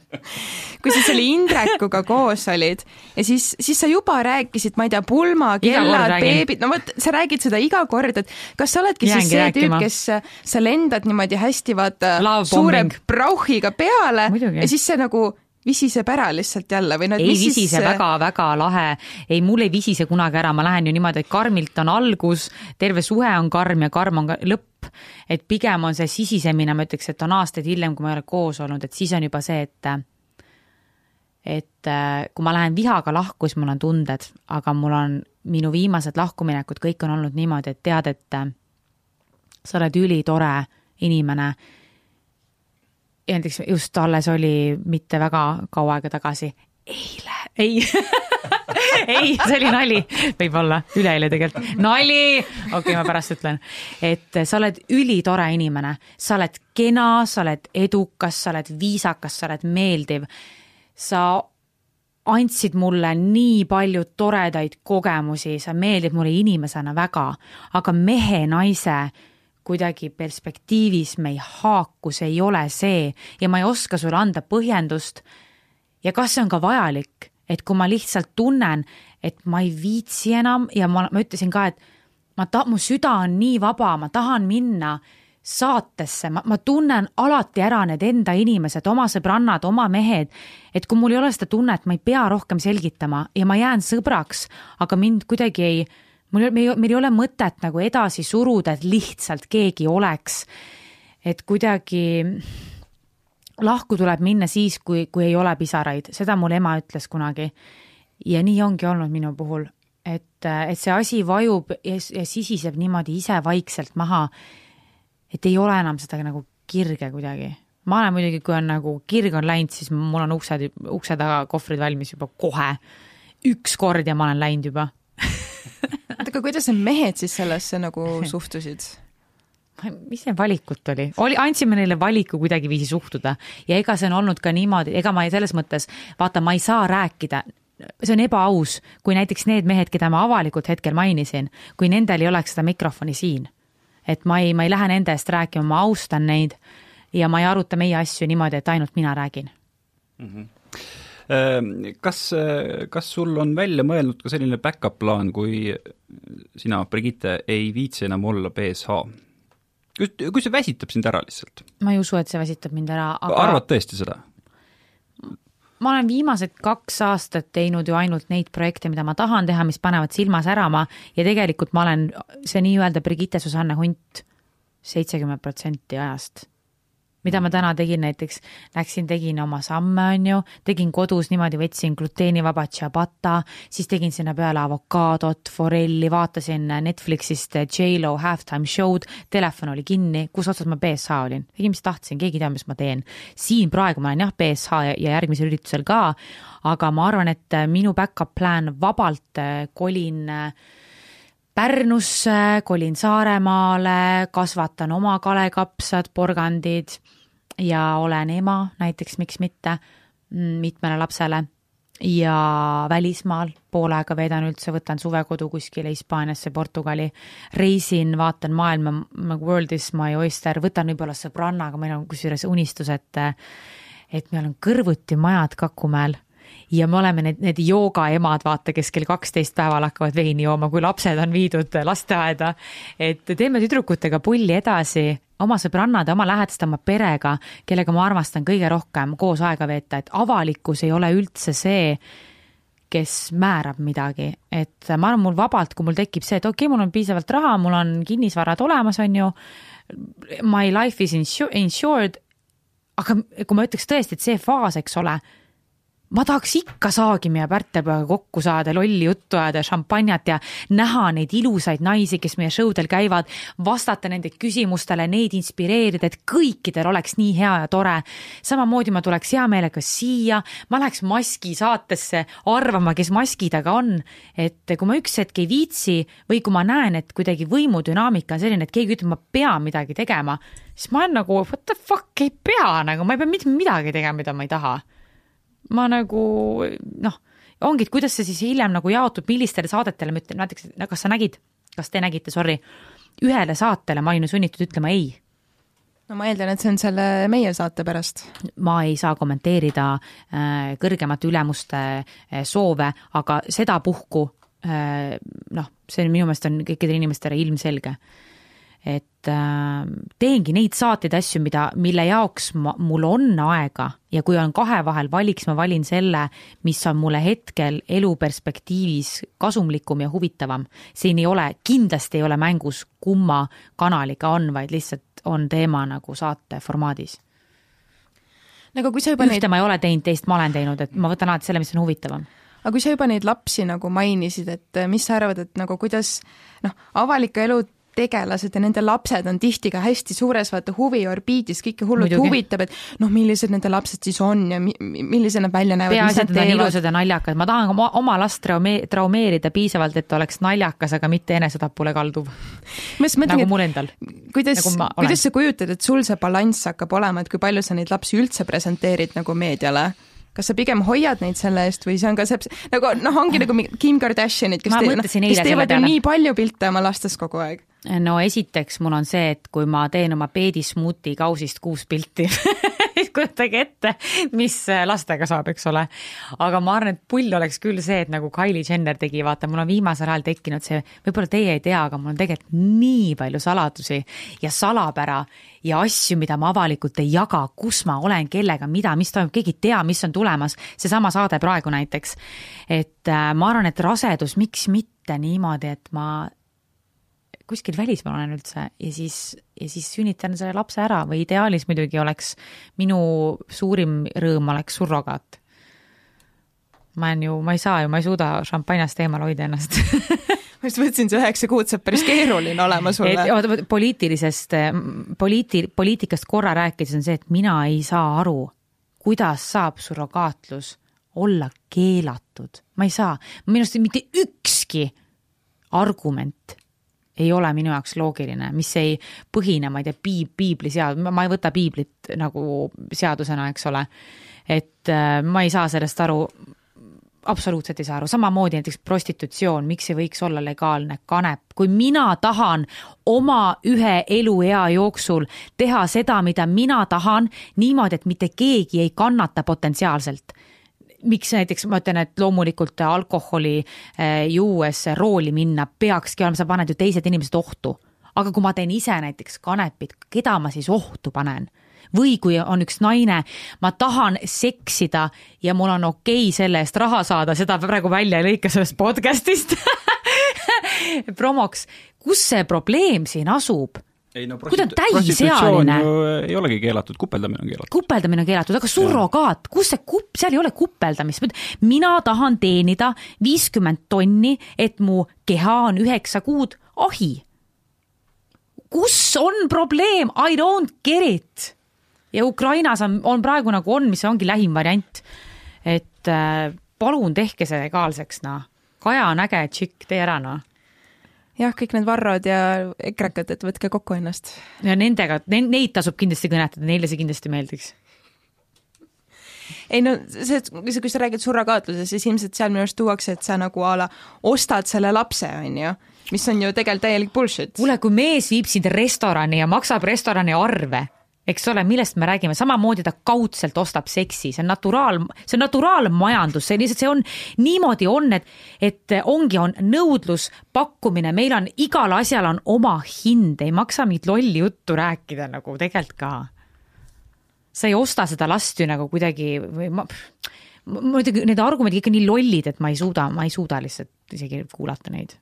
kui sa selle Indrekuga koos olid ja siis, siis sa juba rääkisid, ma ei tea, pulmakellad, beebid, no vot, sa räägid seda iga kord, et kas sa oledki Jäängi siis see tüüp rääkima., kes sa lendad niimoodi hästi vaata suure brauhiga peale Muidugi. ja siis see nagu visiseb ära lihtsalt jälle või no et ei mis visise siis, väga-väga lahe, ei mul ei visise kunagi ära, ma lähen ju niimoodi, et karmilt on algus, terve suhe on karm ja karm on ka lõpp. et pigem on see sisisemine, ma ütleks, et on aastaid hiljem, kui ma ei ole koos olnud, et siis on juba see, et et äh, kui ma lähen vihaga lahku, siis mul on tunded, aga mul on minu viimased lahkuminekud kõik on olnud niimoodi, et tead, et äh, sa oled ülitore inimene. Ja näiteks just alles oli mitte väga kaua aega tagasi, eile, ei! (laughs) Ei, see oli nali, võib-olla. Üleeile tegelikult, nali, okei okay,, ma pärast ütlen, et sa oled ülitore inimene, sa oled kena, sa oled edukas, sa oled viisakas, sa oled meeldiv, sa andsid mulle nii palju toredaid kogemusi, sa meeldid mulle inimesena väga, aga mehe, naise kuidagi perspektiivis me ei haaku, see ei ole see ja ma ei oska sulle anda põhjendust. ja kas see on ka vajalik, et kui ma lihtsalt tunnen, et ma ei viitsi enam ja ma, ma ütlesin ka, et ma ta-, mu süda on nii vaba, ma tahan minna saatesse, ma, ma tunnen alati ära need enda inimesed, oma sõbrannad, oma mehed, et kui mul ei ole seda tunnet, ma ei pea rohkem selgitama ja ma jään sõbraks, aga mind kuidagi ei mul ei, meil, ei ole mõtet nagu edasi suruda, et lihtsalt keegi oleks. et kuidagi lahku tuleb minna siis, kui, kui ei ole pisaraid, seda mul ema ütles kunagi. ja nii ongi olnud minu puhul, et, et see asi vajub ja, ja sisiseb niimoodi ise vaikselt maha. Et ei ole enam seda nagu kirge kuidagi. ma olen muidugi, kui on nagu kirg on läinud, siis mul on uksed, ukse taga kohvrid valmis juba kohe. üks kord ja ma olen läinud juba oota, aga kuidas need mehed siis sellesse nagu suhtusid? mis see valikut oli, oli, andsime neile valiku kuidagiviisi suhtuda ja ega see on olnud ka niimoodi, ega ma ei, selles mõttes, vaata, ma ei saa rääkida, see on ebaaus, kui näiteks need mehed, keda ma avalikult hetkel mainisin, kui nendel ei oleks seda mikrofoni siin. Et ma ei, ma ei lähe nende eest rääkima, ma austan neid ja ma ei aruta meie asju niimoodi, et ainult mina räägin. kas, kas sul on välja mõeldud ka selline back-up plaan, kui sina, Brigitte, ei viitsi enam olla BSH? kui, kui see väsitab sind ära lihtsalt, ma ei usu, et see väsitab mind ära, aga arvad tõesti seda? Ma olen viimased kaks aastat teinud ju ainult neid projekte, mida ma tahan teha, mis panevad silma särama ja tegelikult ma olen see nii-öelda Brigitte Susanne Hunt seitsekümmend protsenti ajast mida ma täna tegin näiteks, läksin, tegin oma samme, on ju, tegin kodus niimoodi, võtsin gluteenivaba ciabatta, siis tegin sinna peale avokaadot, forelli, vaatasin Netflixist J-Lo halftime show'd, telefon oli kinni, kus otsas ma BSH olin, tegin, mis tahtsin, keegi ei tea, mis ma teen. siin praegu ma olen jah, BSH ja, ja järgmisel üritusel ka, aga ma arvan, et minu back-up plan vabalt kolin äh, Pärnusse, kolin Saaremaale, kasvatan oma kalekapsad, porgandid ja olen ema näiteks, miks mitte, mitmele lapsele. Ja välismaal pool aega veedan üldse, võtan suvekodu kuskile Hispaaniasse, Portugali, reisin, vaatan maailma, world is my oyster, võtan võib-olla sõbrannaga, meil on kusjuures unistus, et et meil on kõrvuti majad Kakumäel ja me oleme need, need joogaemad, vaata, kes kell kaksteist päeval hakkavad veini jooma, kui lapsed on viidud lasteaeda. et teeme tüdrukutega pulli edasi, oma sõbrannade, oma lähedaste, oma perega, kellega ma armastan kõige rohkem koos aega veeta, et avalikkus ei ole üldse see, kes määrab midagi, et ma arvan, mul vabalt, kui mul tekib see, et okei okay,, mul on piisavalt raha, mul on kinnisvarad olemas, on ju, my life is insured, aga kui ma ütleks tõesti, et see faas, eks ole ma tahaks ikka Saagimi ja Pärtepäevaga kokku saada, lolli juttu ajada, šampanjat ja näha neid ilusaid naisi, kes meie show del käivad, vastata nende küsimustele, neid inspireerida, et kõikidel oleks nii hea ja tore. samamoodi ma tuleks hea meelega siia, ma läheks maski saatesse arvama, kes maski taga on. et kui ma üks hetk ei viitsi või kui ma näen, et kuidagi võimudünaamika on selline, et keegi ütleb, ma pean midagi tegema, siis ma olen nagu what the fuck, ei pea nagu, ma ei pea mitte midagi tegema, mida ma ei taha ma nagu noh, ongi, et kuidas see siis hiljem nagu jaotub, millistele saadetele ma ütlen, näiteks kas sa nägid, kas te nägite, sorry, ühele saatele ma olin ju sunnitud ütlema ei no ma eeldan, et see on selle meie saate pärast. ma ei saa kommenteerida äh, kõrgemate ülemuste äh, soove, aga sedapuhku äh, noh, see minu meelest on kõikidele inimestele ilmselge et äh, teengi neid saateid, asju, mida, mille jaoks ma, mul on aega. Ja kui on kahe vahel valiks, ma valin selle, mis on mulle hetkel eluperspektiivis kasumlikum ja huvitavam. siin ei ole, kindlasti ei ole mängus, kumma kanaliga on, vaid lihtsalt on teema nagu saate formaadis. Nagu kui sa juba ühte neid... ma ei ole teinud, teist ma olen teinud, et ma võtan alati selle, mis on huvitavam. Aga kui sa juba neid lapsi nagu mainisid, et mis sa arvad, et nagu kuidas noh, avalikku elu tegelased ja nende lapsed on tihti ka hästi suures vaata huviorbiidis, kõike hullult Muidugi. huvitab, et noh, millised nende lapsed siis on ja mi, millised nad välja näevad. peaasi, et nad on ilusad ja naljakad, ma tahan oma, oma last traume-, traumeerida piisavalt, et ta oleks naljakas, aga mitte enesetapule kalduv. nagu mul endal. kuidas nagu, kuidas sa kujutad, et sul see balanss hakkab olema, et kui palju sa neid lapsi üldse presenteerid nagu meediale? Kas sa pigem hoiad neid selle eest või see on ka see, nagu noh, ongi nagu Kim Kardashianid, kes, te, no, kes teevad ju nii palju pilte oma lastest kogu aeg. No esiteks mul on see, et kui ma teen oma peedismuuti kausist kuus pilti (laughs) siis (laughs) kujutage ette, mis lastega saab, eks ole. aga ma arvan, et pull oleks küll see, et nagu Kylie Jenner tegi, vaata, mul on viimasel ajal tekkinud see, võib-olla teie ei tea, aga mul on tegelikult nii palju saladusi ja salapära ja asju, mida ma avalikult ei jaga, kus ma olen, kellega, mida, mis toimub, keegi ei tea, mis on tulemas, seesama saade praegu näiteks. et äh, ma arvan, et rasedus, miks mitte niimoodi, et ma kuskil välismaal olen üldse ja siis, ja siis sünnitan selle lapse ära või ideaalis muidugi oleks minu suurim rõõm oleks surrogaat. ma olen ju, ma ei saa ju, ma ei suuda šampanjast eemal hoida ennast (laughs) ma just mõtlesin, see üheksa kuud saab päris keeruline olema sulle. oota, poliitilisest, poliiti-, poliitikast korra rääkides on see, et mina ei saa aru, kuidas saab surrogaatlus olla keelatud, ma ei saa, minu arust mitte ükski argument ei ole minu jaoks loogiline, mis ei põhine, ma ei tea, piib-, piibli sead-, ma ei võta piiblit nagu seadusena, eks ole. et äh, ma ei saa sellest aru, absoluutselt ei saa aru, samamoodi näiteks prostitutsioon, miks ei võiks olla legaalne kanep, kui mina tahan oma ühe eluea jooksul teha seda, mida mina tahan, niimoodi, et mitte keegi ei kannata potentsiaalselt miks näiteks ma ütlen, et loomulikult alkoholi eh, juues rooli minna peakski olema, sa paned ju teised inimesed ohtu. aga kui ma teen ise näiteks kanepit, keda ma siis ohtu panen? või kui on üks naine, ma tahan seksida ja mul on okei okay selle eest raha saada, seda praegu välja ei lõika sellest podcast'ist (laughs) promoks, kus see probleem siin asub? Ei no kui ta on täisealine. ei olegi keelatud, kupeldamine on keelatud. kupeldamine on keelatud, aga surrogaat, kus see kup-, seal ei ole kupeldamist, mina tahan teenida viiskümmend tonni, et mu keha on üheksa kuud ahi. kus on probleem, I don't get it. ja Ukrainas on, on praegu nagu on, mis ongi lähim variant. et äh, palun tehke see legaalseks, noh. Kaja on äge tšikk, tee ära, noh jah, kõik need Varrod ja ekrekad, et võtke kokku ennast. ja nendega, neid tasub kindlasti kõnetada, neile see kindlasti meeldiks. ei no see, kui sa räägid surrogaatlusest, siis ilmselt seal minu arust tuuakse, et sa nagu a la ostad selle lapse, on ju, mis on ju tegelikult täielik bullshit. kuule, kui mees viib sind restorani ja maksab restorani arve eks ole, millest me räägime, samamoodi ta kaudselt ostab seksi, see on naturaal, see on naturaalmajandus, see lihtsalt, see on, niimoodi on, et, et ongi, on nõudlus, pakkumine, meil on, igal asjal on oma hind, ei maksa mingit lolli juttu rääkida nagu tegelikult ka. sa ei osta seda last ju nagu kuidagi või ma, muidugi need argumendid ikka nii lollid, et ma ei suuda, ma ei suuda lihtsalt isegi kuulata neid.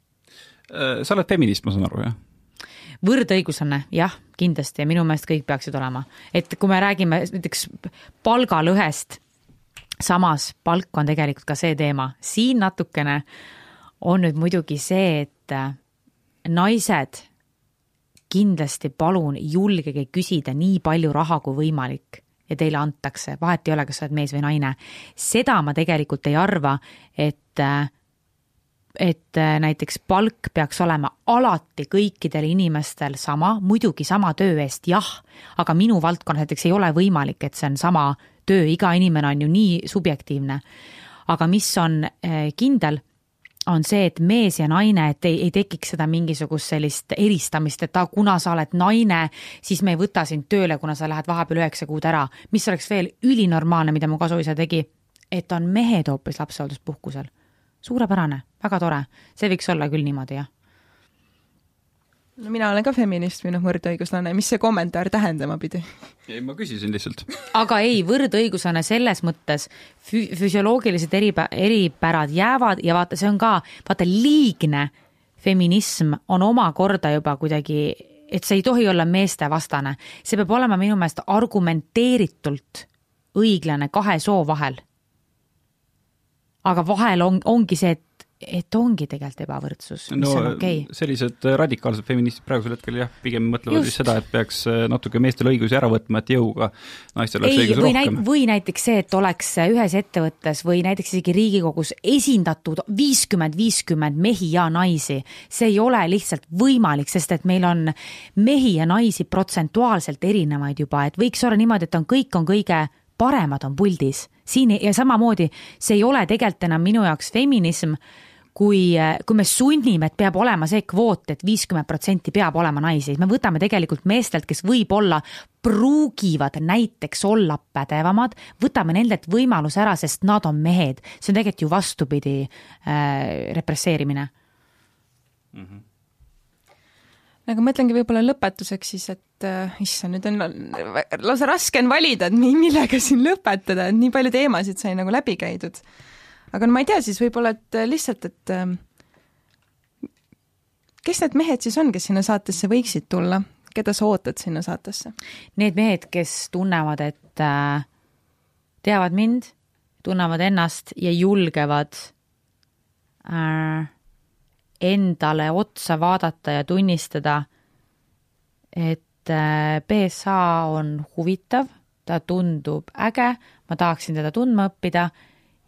sa oled feminist, ma saan aru, jah? Võrdõiguslane, jah, kindlasti ja minu meelest kõik peaksid olema, et kui me räägime näiteks palgalõhest, samas palk on tegelikult ka see teema, siin natukene on nüüd muidugi see, et äh, naised kindlasti palun julgege küsida nii palju raha kui võimalik ja teile antakse, vahet ei ole, kas sa oled mees või naine. seda ma tegelikult ei arva, et äh, et äh, näiteks palk peaks olema alati kõikidel inimestel sama, muidugi sama töö eest, jah, aga minu valdkonnas näiteks ei ole võimalik, et see on sama töö, iga inimene on ju nii subjektiivne. aga mis on äh, kindel, on see, et mees ja naine, et ei, ei tekiks seda mingisugust sellist eristamist, et aa, kuna sa oled naine, siis me ei võta sind tööle, kuna sa lähed vahepeal üheksa kuud ära. mis oleks veel ülinormaalne, mida mu kasuisa tegi, et on mehed hoopis lapsehoolduspuhkusel suurepärane, väga tore, see võiks olla küll niimoodi, jah no mina olen ka feminist või noh, võrdõiguslane, mis see kommentaar tähendama pidi? ei, ma küsisin lihtsalt. aga ei, võrdõiguslane selles mõttes fü-, füsioloogilised eripä-, eripärad jäävad ja vaata, see on ka, vaata, liigne feminism on omakorda juba kuidagi, et see ei tohi olla meestevastane. see peab olema minu meelest argumenteeritult õiglane kahe soo vahel aga vahel on, ongi see, et et ongi tegelikult ebavõrdsus, mis no, on okei okay.. sellised radikaalsed feministid praegusel hetkel jah, pigem mõtlevad just seda, et peaks äh, natuke meestele õigusi ära võtma, et jõuga naistel oleks õigusi rohkem. või näiteks see, et oleks ühes ettevõttes või näiteks isegi Riigikogus esindatud viiskümmend, viiskümmend mehi ja naisi. see ei ole lihtsalt võimalik, sest et meil on mehi ja naisi protsentuaalselt erinevaid juba, et võiks olla niimoodi, et on, kõik on kõige paremad on puldis. siin ja samamoodi, see ei ole tegelikult enam minu jaoks feminism, kui, kui me sunnime, et peab olema see kvoot et, et viiskümmend protsenti peab olema naisi, me võtame tegelikult meestelt, kes võib-olla pruugivad näiteks olla pädevamad, võtame nendelt võimaluse ära, sest nad on mehed. see on tegelikult ju vastupidi äh, represseerimine mm. -hmm aga mõtlengi võib-olla lõpetuseks siis, et äh, issand, nüüd on lausa raske on valida, et millega siin lõpetada, et nii palju teemasid sai nagu läbi käidud. aga no ma ei tea, siis võib-olla, et äh, lihtsalt, et äh, kes need mehed siis on, kes sinna saatesse võiksid tulla, keda sa ootad sinna saatesse? Need mehed, kes tunnevad, et äh, teavad mind, tunnevad ennast ja julgevad äh, endale otsa vaadata ja tunnistada, et BSA äh, on huvitav, ta tundub äge, ma tahaksin teda tundma õppida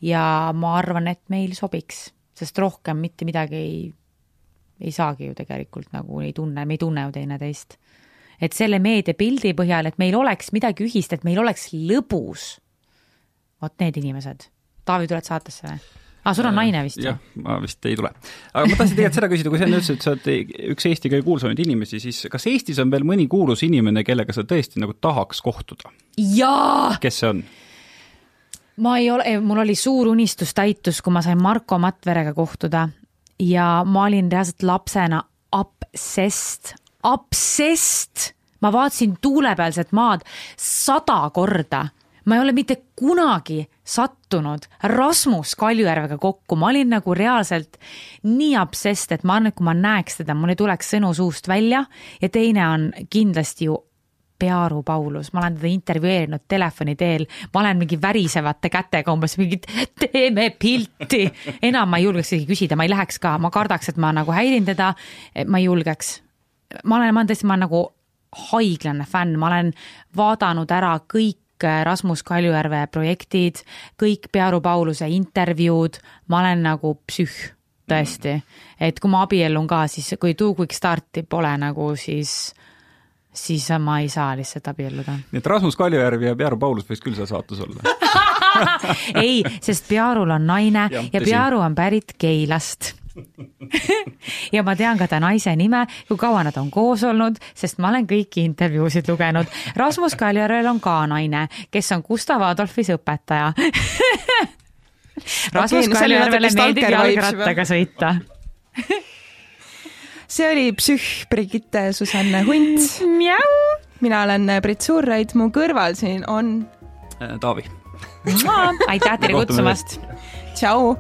ja ma arvan, et meil sobiks, sest rohkem mitte midagi ei, ei saagi ju tegelikult nagu ei tunne, me ei tunne ju teineteist. et selle meediapildi põhjal, et meil oleks midagi ühist, et meil oleks lõbus, vot need inimesed. Taavi, tuled saatesse või? Aa, sul on naine vist? jah, ma vist ei tule. aga ma tahtsin tegelikult seda küsida, kui sa enne ütlesid, et sa oled üks Eesti kõige kuulsamaid inimesi, siis kas Eestis on veel mõni kuulus inimene, kellega sa tõesti nagu tahaks kohtuda? jaa! kes see on? ma ei ole, mul oli suur unistus täitus, kui ma sain Marko Matverega kohtuda ja ma olin reaalselt lapsena obsessed, obsessed ma vaatasin tuulepealset maad sada korda ma ei ole mitte kunagi sattunud Rasmus Kaljujärvega kokku, ma olin nagu reaalselt nii obsessed, et ma arvan, et kui ma näeks teda, mul ei tuleks sõnu suust välja ja teine on kindlasti ju Pearu Paulus, ma olen teda intervjueerinud telefoni teel, ma olen mingi värisevate kätega umbes mingit teeme pilti, enam ma ei julgeks isegi küsida, ma ei läheks ka, ma kardaks, et ma nagu häirin teda, ma ei julgeks. ma olen, ma olen tõesti, ma olen nagu haiglane fänn, ma olen vaadanud ära kõik Rasmus Kaljujärve projektid, kõik Pearu Pauluse intervjuud, ma olen nagu psühh, tõesti. et kui ma abiellun ka, siis kui Two Quick Starti pole nagu, siis siis ma ei saa lihtsalt abielluda. nii et Rasmus Kaljujärv ja Pearu Paulus võiks küll seal saates olla (laughs) ei, sest Pearul on naine ja, ja Pearu on pärit Keilast (laughs) ja ma tean ka ta naise nime, kui kaua nad on koos olnud, sest ma olen kõiki intervjuusid lugenud. Rasmus Kaljärvel on ka naine, kes on Gustav Adolfis õpetaja (laughs) Rasmus okay, Kaljärvele meeldib jalgrattaga sõita (laughs) see oli psühh Brigitte Susanne Hunt. mina olen Brit Suurraid, mu kõrval siin on Taavi. aitäh teile kutsumast. tšau